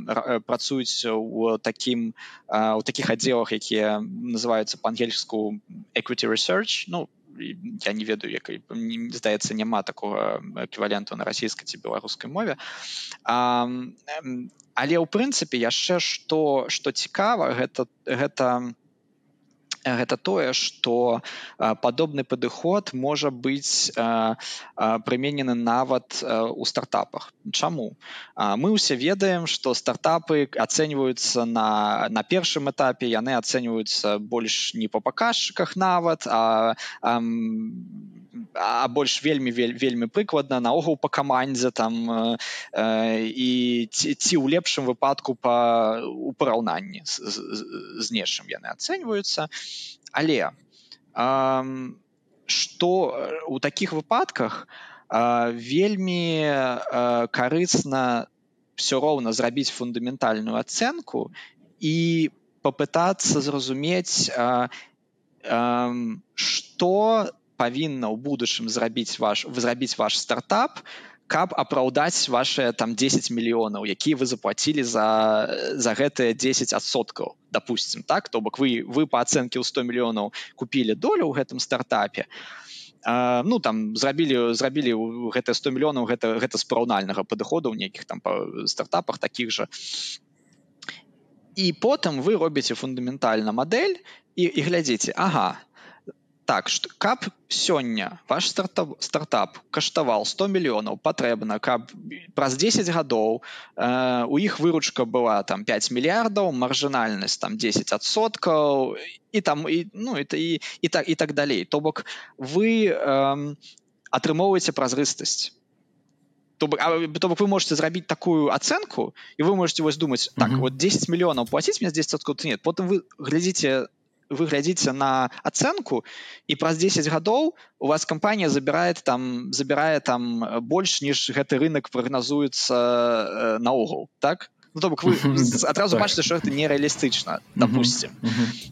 працуюць у такім у такіх аддзелах якія называюцца па-ангельску equity research. Ну я не ведаю як здаецца няма такого эквіваленту на расійскай ці беларускай мове. А, але ў прынцыпе яшчэ што што цікава гэта гэта гэта тое што падобны падыход можа быць прыменены нават у стартапах. Чаму мы ўсе ведаем што стартапы ацэньваюцца на на першым этапе яны ацэньваюцца больш не па паказчыках нават а, а а больш вельмі вельмі прыкладна наогул по камандзе там э, і ці, ці ў лепшым выпадку по у параўнанні з, з, з нечым яны ацэньваюцца. Але э, што у такіх выпадках э, вельмі э, карысна все роўна зрабіць фундаментальную ацэнку і попытацца зразумець э, э, што павінна ў будучым зрабіць ваш зрабіць ваш стартап каб апраўдаць ваши там 10 мільёнаў якія вы заплатілі за за гэтыя 10соткаў допустим так? То бок вы вы по ацэнке ў 100 мільёнаў купілі долю ў гэтым стартапе а, ну там зрабілі зрабілі гэта 100 мільёнаў гэта гэта спраўнальнага падыходу ў нейкіх там па стартапах таких же. І потым вы робіце фундаментальна мадэль і, і глядзіце Ага так каб сёння ваш стартап стартап каштаваў 100 мільёнаў патрэбна каб праз 10 гадоў э, у іх выручка была там 5 мільярдаў маржынальнасць там 10соткаў і там і ну это і і так і так далей. То бок вы э, атрымоўваеце празрыстасць. То бок вы можете зрабіць такую ацэнку і вы можете вось думаць так mm -hmm. вот 10 мільёнаў платіць мне 10 нет. Потым вы глядзіце вы глядзіце на ацэнку і праз 10 гадоў у вас кампанія забірает там забірае там больш ніж гэты рынок прагназуецца э, наогул так? Ну, то бок вы адразу так. бачыце что это нереалістычна допустим.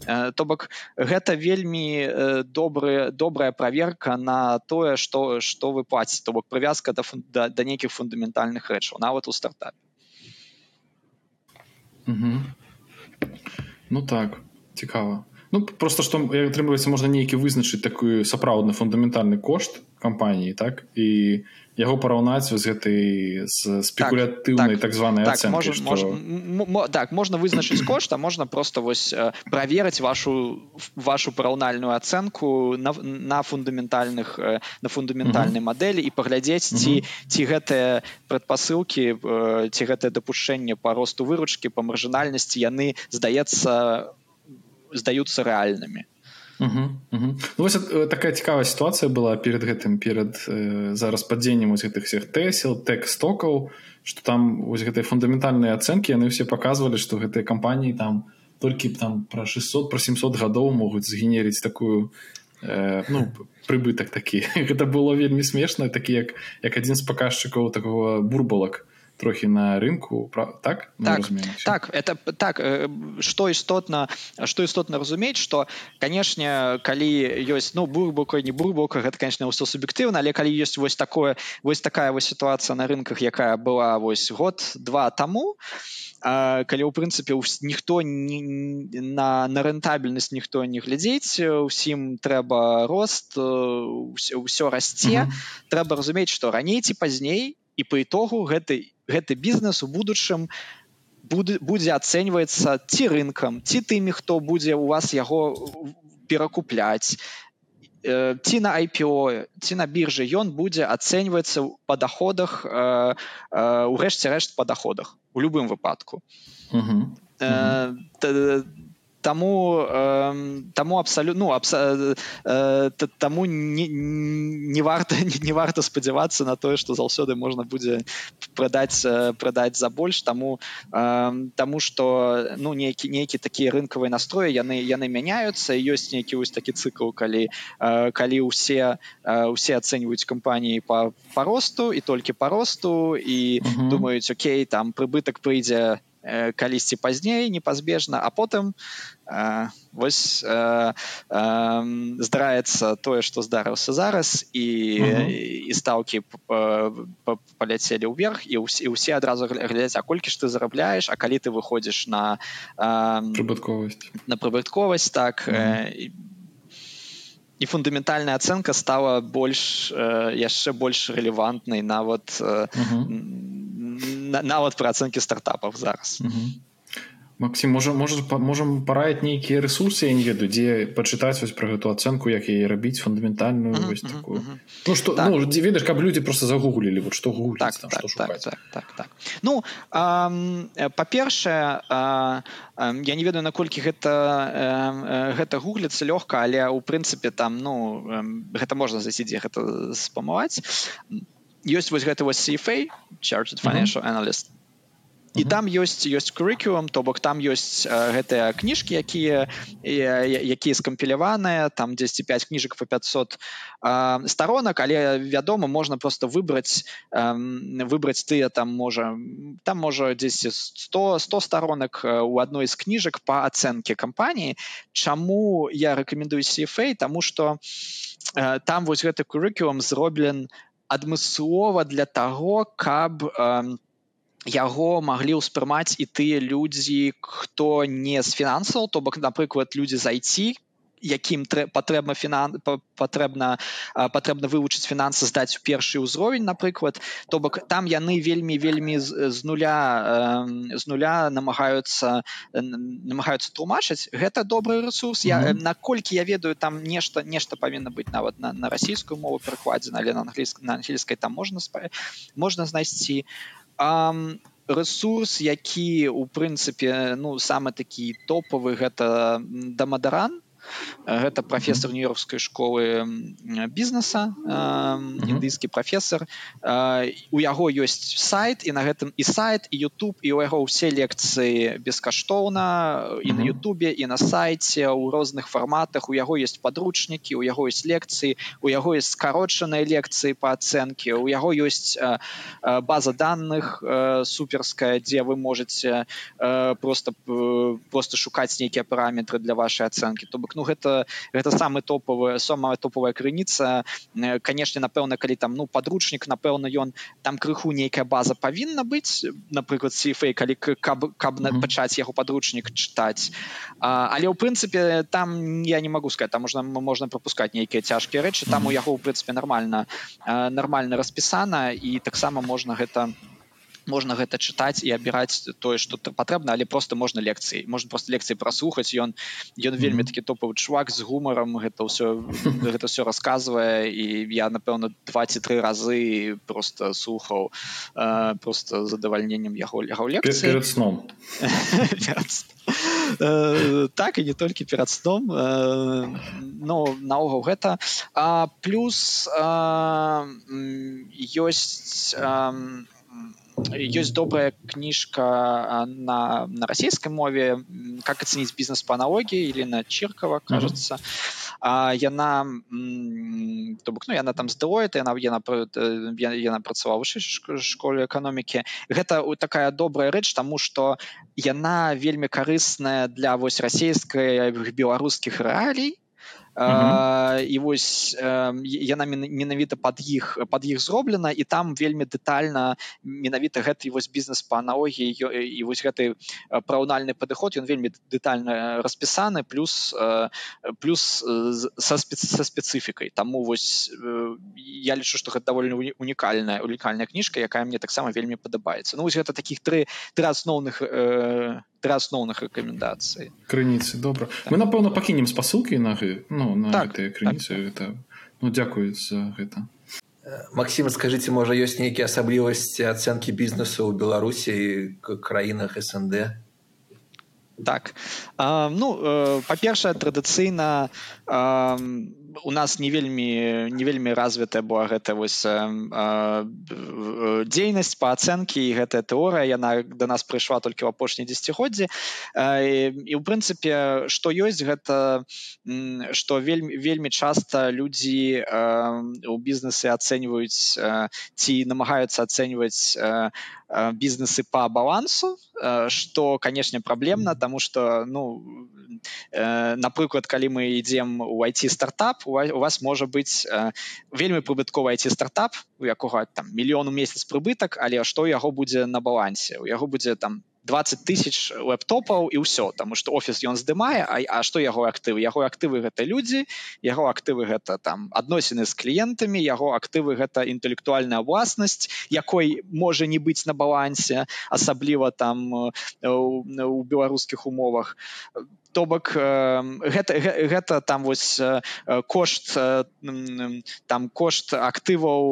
Э, то бок гэта вельмі э, добры добрая проверка на тое что что вы плаціць то бок прывязка да, да, да нейкіх фундаментальных рэчаў нават у стартапе. Ну так цікава Ну просто што атрымліваецца можна нейкі вызначыць такую сапраўдны фундаментальны кошт кампаніі так? І яго параўнаць з гэтай спекулятыўнай так, так, так званай так, ацэнкі, можа, што... можа, так можна вызначыць кошт а можна просто вось праверыць вашу вашу параўнальную ацэнку на, на фундаментальных на фундаментальнай мадэлі і паглядзець ці ці гэтыя прадпасылкі ці гэтае дапушчэнне па росту выручкі па маржынальнасці яны здаецца у здаюцца рэальнымі угу, угу. ну, э, такая цікавая сітуацыя была перед гэтым перад э, зараз падзеннем вось гэтых всех тэсел тэкстокаў что там вось гэтай фундаментальныя ацэнкі яны все паказвалі што гэтыя кампаніі там толькі там пра 600 про 700 гадоў могуць згенерыць такую э, ну прыбытак такі. Гэта было вельмі смешна такі як як адзін з паказчыкаў такого бурбалак трохі на рынку так? Так, так это так что істотна что істотна разумець что канешне калі ёсць ну бурбука не бурбука гэта конечно ўсё суб'ектыўна але калі ёсць вось такое вось такая вось сітуацыя на рынках якая была вось год два таму калі ў прынцыпе ніхто не, на на рэнтабельнасць ніхто не глядзець усім трэба рост ўсё расце трэба разумець што раней ці пазней і по ітогу гэтай гэты бізнес у будучым будзе ацэньваецца ці рынкам ці тымі хто будзе у вас яго перакупляць э, ці на IPO ці на біржы. Ён будзе ацэньваецца па доходах у рэшце рэшт па доходах у любым выпадку. Uh -huh. Uh -huh таму э, таму абсалютно ну, абса, э, таму не, не варта не, варта спадзявацца на тое што заўсёды можна будзе прадаць прадаць за больш таму э, таму што ну нейкі нейкі такія рынкавыя настроі яны яны мяняюцца ёсць нейкі вось такі цыкл калі э, калі ўсе э, усе ацэньваюць кампаніі па па росту і толькі па росту і uh -huh. думаюць Окей там прыбытак прыйдзе Э, калісьці пазней непазбежна а потым э, вось э, э, здараецца тое што здарыўся зараз і і стаўкі паляцелі ўверх і ўсе ўсе адразу глядзяць а колькі ж ты зарабляеш а калі ты выходзіш на прыбытковасць. на прыбытковасць так і і фундаментальная ацэнка стала больш э, яшчэ больш рэлевантнай нават э, uh -huh нават пра ацэнкі стартапаў зараз Максим можа можа можам параіць нейкія ресурсы я не ведаю дзе пачытаць вось пра гэту ацэнку як яе рабіць фундаментальную uh -huh, вось такую uh -huh. ну что так. ну, дзе ведаеш каб людзі просто загуглілі вот што гугліць, так, там, так, што так, так, так, так. ну па-першае я не ведаю наколькі гэта гэта гугліцца лёгка але ў прынцыпе там ну гэта можна засідзе гэта спамаваць ёсць вось гэты вось CFA charged financial uh -huh. analyst. І там ёсць ёсць курыкулум то бок там ёсць э, гэтыя кніжкі якія якія скампіляваныя там 10 5 кніжак по 500 э, сторонок але вядома можна просто выбраць э, выбраць тыя там можа там можа 10 100 100 сторонок у адной з кніжак по ацэнке кампаніі. Чаму я рэкамендую CFA тому что э, там вось гэты курыкулум зроблен адмыслова для таго каб э, яго маглі ўспрымаць і тыя людзі хто не з фінансаў то бок напрыклад людзі зайці якім патрэбна фінан патрэбна патрэбна вывучыць фінансы здаць у першы ўзровень напрыклад то бок там яны вельмі вельмі з, нуля з нуля намагаюцца намагаюцца тлумачыць. Гэта добры ресурс я mm -hmm. наколькі я ведаю там нешта нешта павінна быць нават на, на расійскую мову перакладзена але на англійскай на ангельскай там можна можна знайсці. Ресурс які у прынцыпе ну самы такі топавы гэта дамадаран гэта прафесор нью-йоркскай школы бізнеса індыйскі прафесор у яго ёсць сайт і на гэтым і сайт і YouTube і у яго ўсе лекцыі бескаштоўна і на Ютубе і на сайце ў розных фарматах. У яго есть падручнікі у яго есть лекцыі у яго есть скарочаныя лекцыі по ацэнке у яго ёсць база данных суперская дзе вы можете просто просто шукаць нейкія параметры для вашай ацэнкі. То бок ну гэта гэта самы топавая самая топавая крыніца. Канешне напэўна калі там ну подручнік напэўна ён там крыху нейкая база павінна быць. Напрыклад сифей калі каб каб на пачаць яго подручнік чытаць. А, але ў прынцыпе там я не могу сказать там можна можна пропускать нейкія цяжкія рэчы там у яго ў прынцыпе нормально нормально распісана і таксама можна гэта не можна гэта чытаць і абіраць тое што патрэбна але просто можна лекцыі. Можна просто лекцыі праслухаць ён ён вельмі такі топавы чувак з гумаром гэта ўсё гэта все рассказывае і я напэўна два ці тры разы просто слухаў э, просто задавальненнем яго яго лекцыі. перед сном. Так і не толькі перад сном ну наогул гэта. А плюс ёсць ёсць добрая кніжка на, на расійскай мове как оценить бизнес по аналогии или на чиркова кажется. Mm -hmm. а, яна то бок ну яна там здоет яна яна яна працавала вышэйшай школе эканомікі гэта такая добрая рэч тому что яна вельмі карысная для вось расійскай беларускіх рэалій і вось яна менавіта пад іх пад іх зроблена і там вельмі дэтальна менавіта гэты вось бізнес па аналогіі і вось гэты параўнальны падыход ён вельмі дэтальна распісаны плюс плюс са спец са спецыфікай таму вось я лічу што гэта даволі унікальная унікальная кніжка якая мне таксама вельмі падабаецца. Ну вось гэта таких тры тры асноўных тры асноўных рэкамендацый крыніцы добра. Так. мы напэўна пакінем спасылкі на ну, на так, гэтыя крыніцы так. гэта ну дзякую за гэта Макссім скажитеце можа ёсць нейкія асаблівасці ацэнкі бізнесу ў беларусі краінах снд? Так. А, ну э, па-першае традыцыйна а, у нас не вельмі не вельмі развітая была гэта вось дзейнасць па ацэнкі і гэтая тэорыя яна да нас прыйшла толькі ў апошні дзегоддзі і ў прынцыпе што ёсць гэта што вельмі вельмі часта людзі у бізнесе ацэньваюць ці намагаюцца ацэньваць бізнесы по балансу что канешне праблемна тому что ну напрыклад калі мы ідзем у айти стартап у вас можа быць э, вельмі прыбытковы айти стартап у якога там мільёну месяц прыбытак але што яго будзе на балансе? У яго будзе там 20 тысяч лэптопаў і ўсё таму что офіс ён здымае А, а што яго актывы? Яго актывы гэта людзі яго актывы гэта там адносіны з кліентамі яго актывы гэта інтэлектуальная ўласнасць якой можа не быць на балансе асабліва там у, у беларускіх умовах то бок гэта, гэта там вось кошт там кошт актываў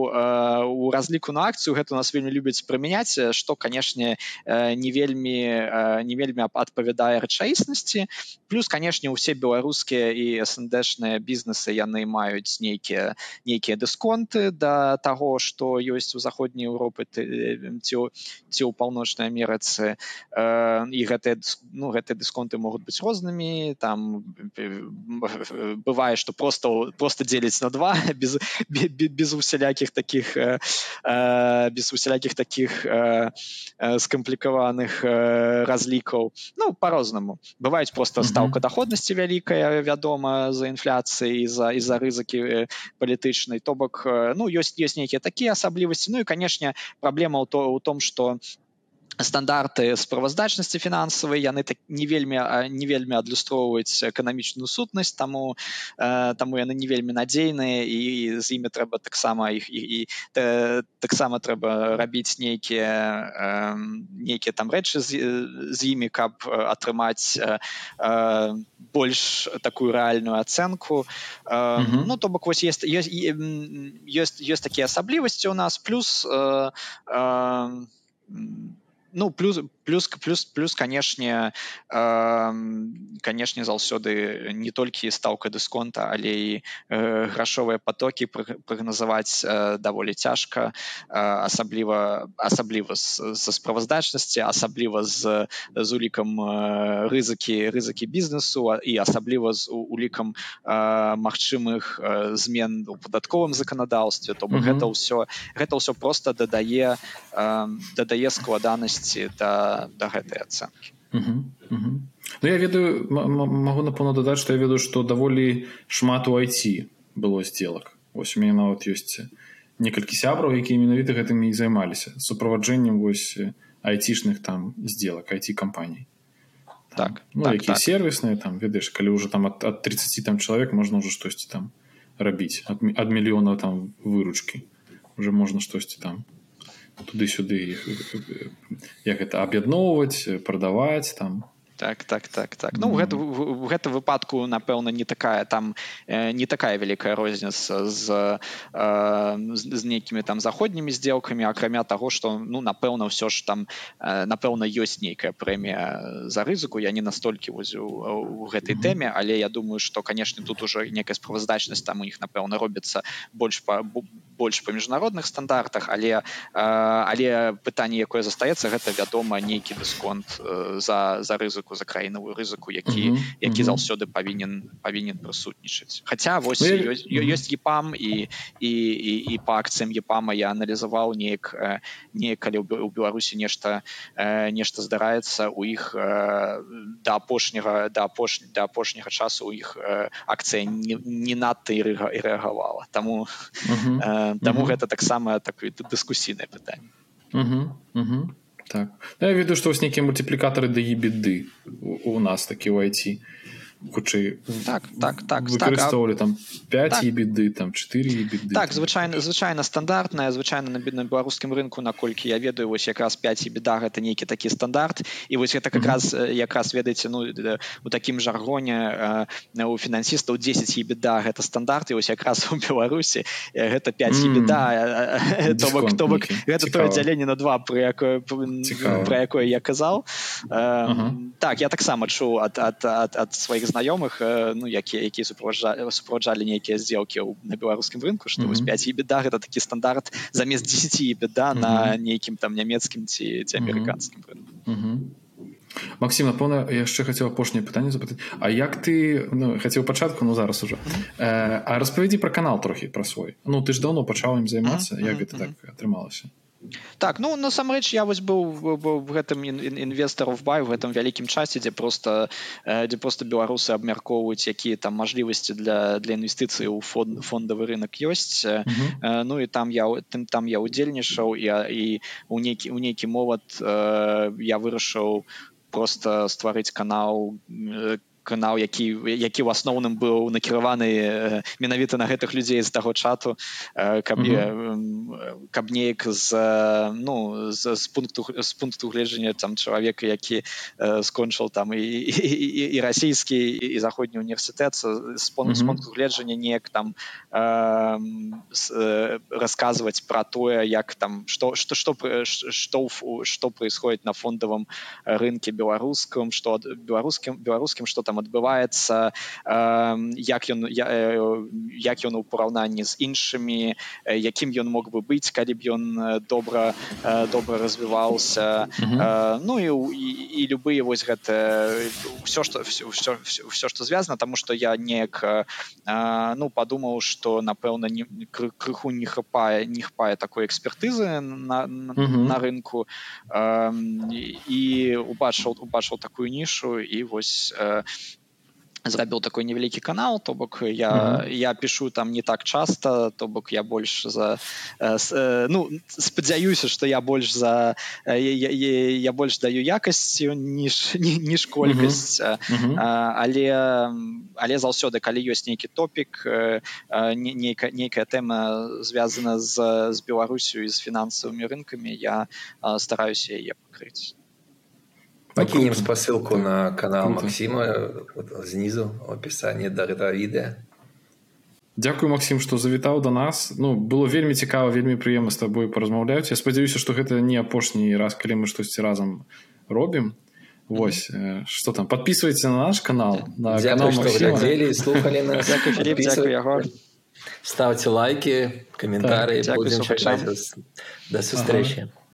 у разліку на акцыю. Гэта нас вельмі любяць прымяняць што канешне не вельмі не вельмі адпавядае рэчаіснасці. Плюс канешне усе беларускія і сндшныя бізнесы яны маюць нейкія нейкія дысконты да таго што ёсць у заходняй Еўропы ці ці ў паўночнай Амерыцы. І гэтыя ну гэтыя дысконты могуць быць рознымі разными там бывае что просто просто дзеляць на два без без усялякіх таких э, э, без усялякіх таких э, скамплікаваных разлікаў ну по-рознаму бываюць просто стаўка доходнасці вялікая вядома за інфляцыі за і-за рызыкі палітычнай то бок ну ёсць ёсць нейкія такія асаблівасці ну і канешне праблема ў то у том что стандарты справаздачнасці фінансавай яны так не вельмі не вельмі адлюстроўваюць эканамічную сутнасць таму э, таму яны не вельмі надзейныя і з імі трэба таксама іх і, і таксама трэба рабіць нейкія э, нейкія там рэчы з, з імі каб атрымаць э, больш такую рэальную ацэнку э, mm -hmm. ну то бок вось есть ёсць ёсць ёсць такія асаблівасці у нас плюс э, э, ну плюс плюс плюс плюс канешне э, канешне заўсёды не толькі стаўка дысконта але і э, грашовыя потокі прагназаваць э, даволі цяжка э, асабліва асабліва са справаздачнасці асабліва з з улікам э, рызыкі рызыкі бізнесу і асабліва з улікам э, магчымых э, змен у падатковым заканадаўстве то mm -hmm. гэта ўсё гэта ўсё просто дадае э, дадае складанасці да да гэтай ацэнкі. Ну я ведаю магу напэўна дадаць што я ведаю што даволі шмат у айці было сделак вось у мяне нават ёсць некалькі сябраў якія менавіта гэтымі і займаліся суправаджэннем вось айцішных там сделак айці кампаній так ну, так, якія так. сервісныя там ведаеш калі ўжо там ад, ад 30 там чалавек можна ўжо штосьці там рабіць ад, ад мільёна там выручкі уже можна штосьці там туды-сюды як гэта аб'ядноўваць прадаваць там так так так так. Ну гэта в гэта выпадку напэўна не такая там э, не такая вялікая розніца з э, з нейкімі там заходнімі сделкамі акрамя таго что ну напэўна ўсё ж там э, напэўна ёсць нейкая прэмія за рызыку. Я не настолькі возю у гэтай тэме але я думаю что канешне тут уже некая справаздачнасць там у них напэўна робіцца больш по больш па міжнародных стандартах. Але але пытанне якое застаецца гэта вядома нейкі дысконт за за рызыку рызыку за краінавую рызыку які mm -hmm. які mm -hmm. заўсёды павінен павінен прысутнічаць Хаця вось ёсць, mm -hmm. ёсць епам і і, і, і по акцыям епама я аналізаваў неяк не калі у беларусі нешта нешта здараецца у іх да апошняга да апошня да апошняга часу у іх акцыя не, не надта і рэагавала таму таму гэта таксама такое дыскусійнае пытанне mm -hmm. Так. Ну, я ведаю, што вось нейкія мультыплікатары да ебеды у нас такі ў айці хутчэй так так так выкарыстоўвалі там 5 так. беды там 4 беды так звычайна звычайна стандартная звычайна на бедным беларускім рынку наколькі я ведаю вось якраз 5 беда гэта нейкі такі стандарт. І вось гэта как раз якраз ведаеце ну у такім жаргоне у фінансістаў 10 беда гэта стандарт і вось якраз у беларусі гэта 5 беда то бок то бок гэта то аддзяленне на два про якое про якое я казаў. Так я таксама чуў ад ад сваіх знаёмых ну якія якія суправаджалі нейкія здзелкі на беларускім рынку што вось 5 і беда гэта такі стандарт замест 10 беда на нейкім там нямецкім ці ці амерыканскім Максім напэўна яшчэ хацеў апошняе пытанне запытаць. А як ты ну, хацеў пачатку ну зараз уже э, А распавядзі пра канал трохі пра свой. Ну ты ж даўно пачаў ім займацца. Як гэта так атрымалася так ну насамрэч я вось быў в гэтым інвестаров бай в гэтым вялікім часе дзе просто дзе просто беларусы абмяркоўваюць якія там мажлівасці для для інвестыцыі ў фон фондавы рынок ёсць uh -huh. ну і там я тым там я удзельнічаў я і у нейкі у нейкі момант я вырашыў просто стварыць канал канал які які ў асноўным быў накіраваны менавіта на гэтых людзей з таго чату каб mm -hmm. каб неяк з ну з, з пункту з пункту гледжання там чалавека які скончыў там і, і, і, расійскі і заходні універсітэт з пункту гледжання неяк там э, расказваць пра тое як там что что что что что происходит на фондавым рынке беларускам что беларускім беларускім что там там адбываецца як ён як ён у параўнанні з іншымі якім ён мог бы быць калі б ён добра добра развіваўся. Ну і і любые вось гэта все что все все что звязано тому что я неяк ну подумаў что напэўна не крыху не хапае не хапае такой экспертызы на на рынку. І убачыў убачыў такую нішу і вось зрабіў такой невялікі канал то бок я mm -hmm. я пишу там не так часто то бок я больш за э, э, ну спадзяюся что я больш за э, я, я, я больш даю якасцю ніж ніж колькасць mm -hmm. але але заўсёды калі ёсць нейкі топік нейкая нейкая тэма звязана з з беларусю і з фінансавымі рынкамі я стараюся яе пакрыць Покинем ну, спасылку на канал круто. Максима вот, снизу в описании до этого відэа. Дякую Максім што завітаў да нас. Ну было вельмі цікава вельмі прыемна з табой паразмаўляюць Я спадзяюся што гэта не апошні раз калі мы штосьці разам робім. Вось что там подписывайте на наш канал на канал слухали нас. Ставьте лайки комментарии так, до сустрэчи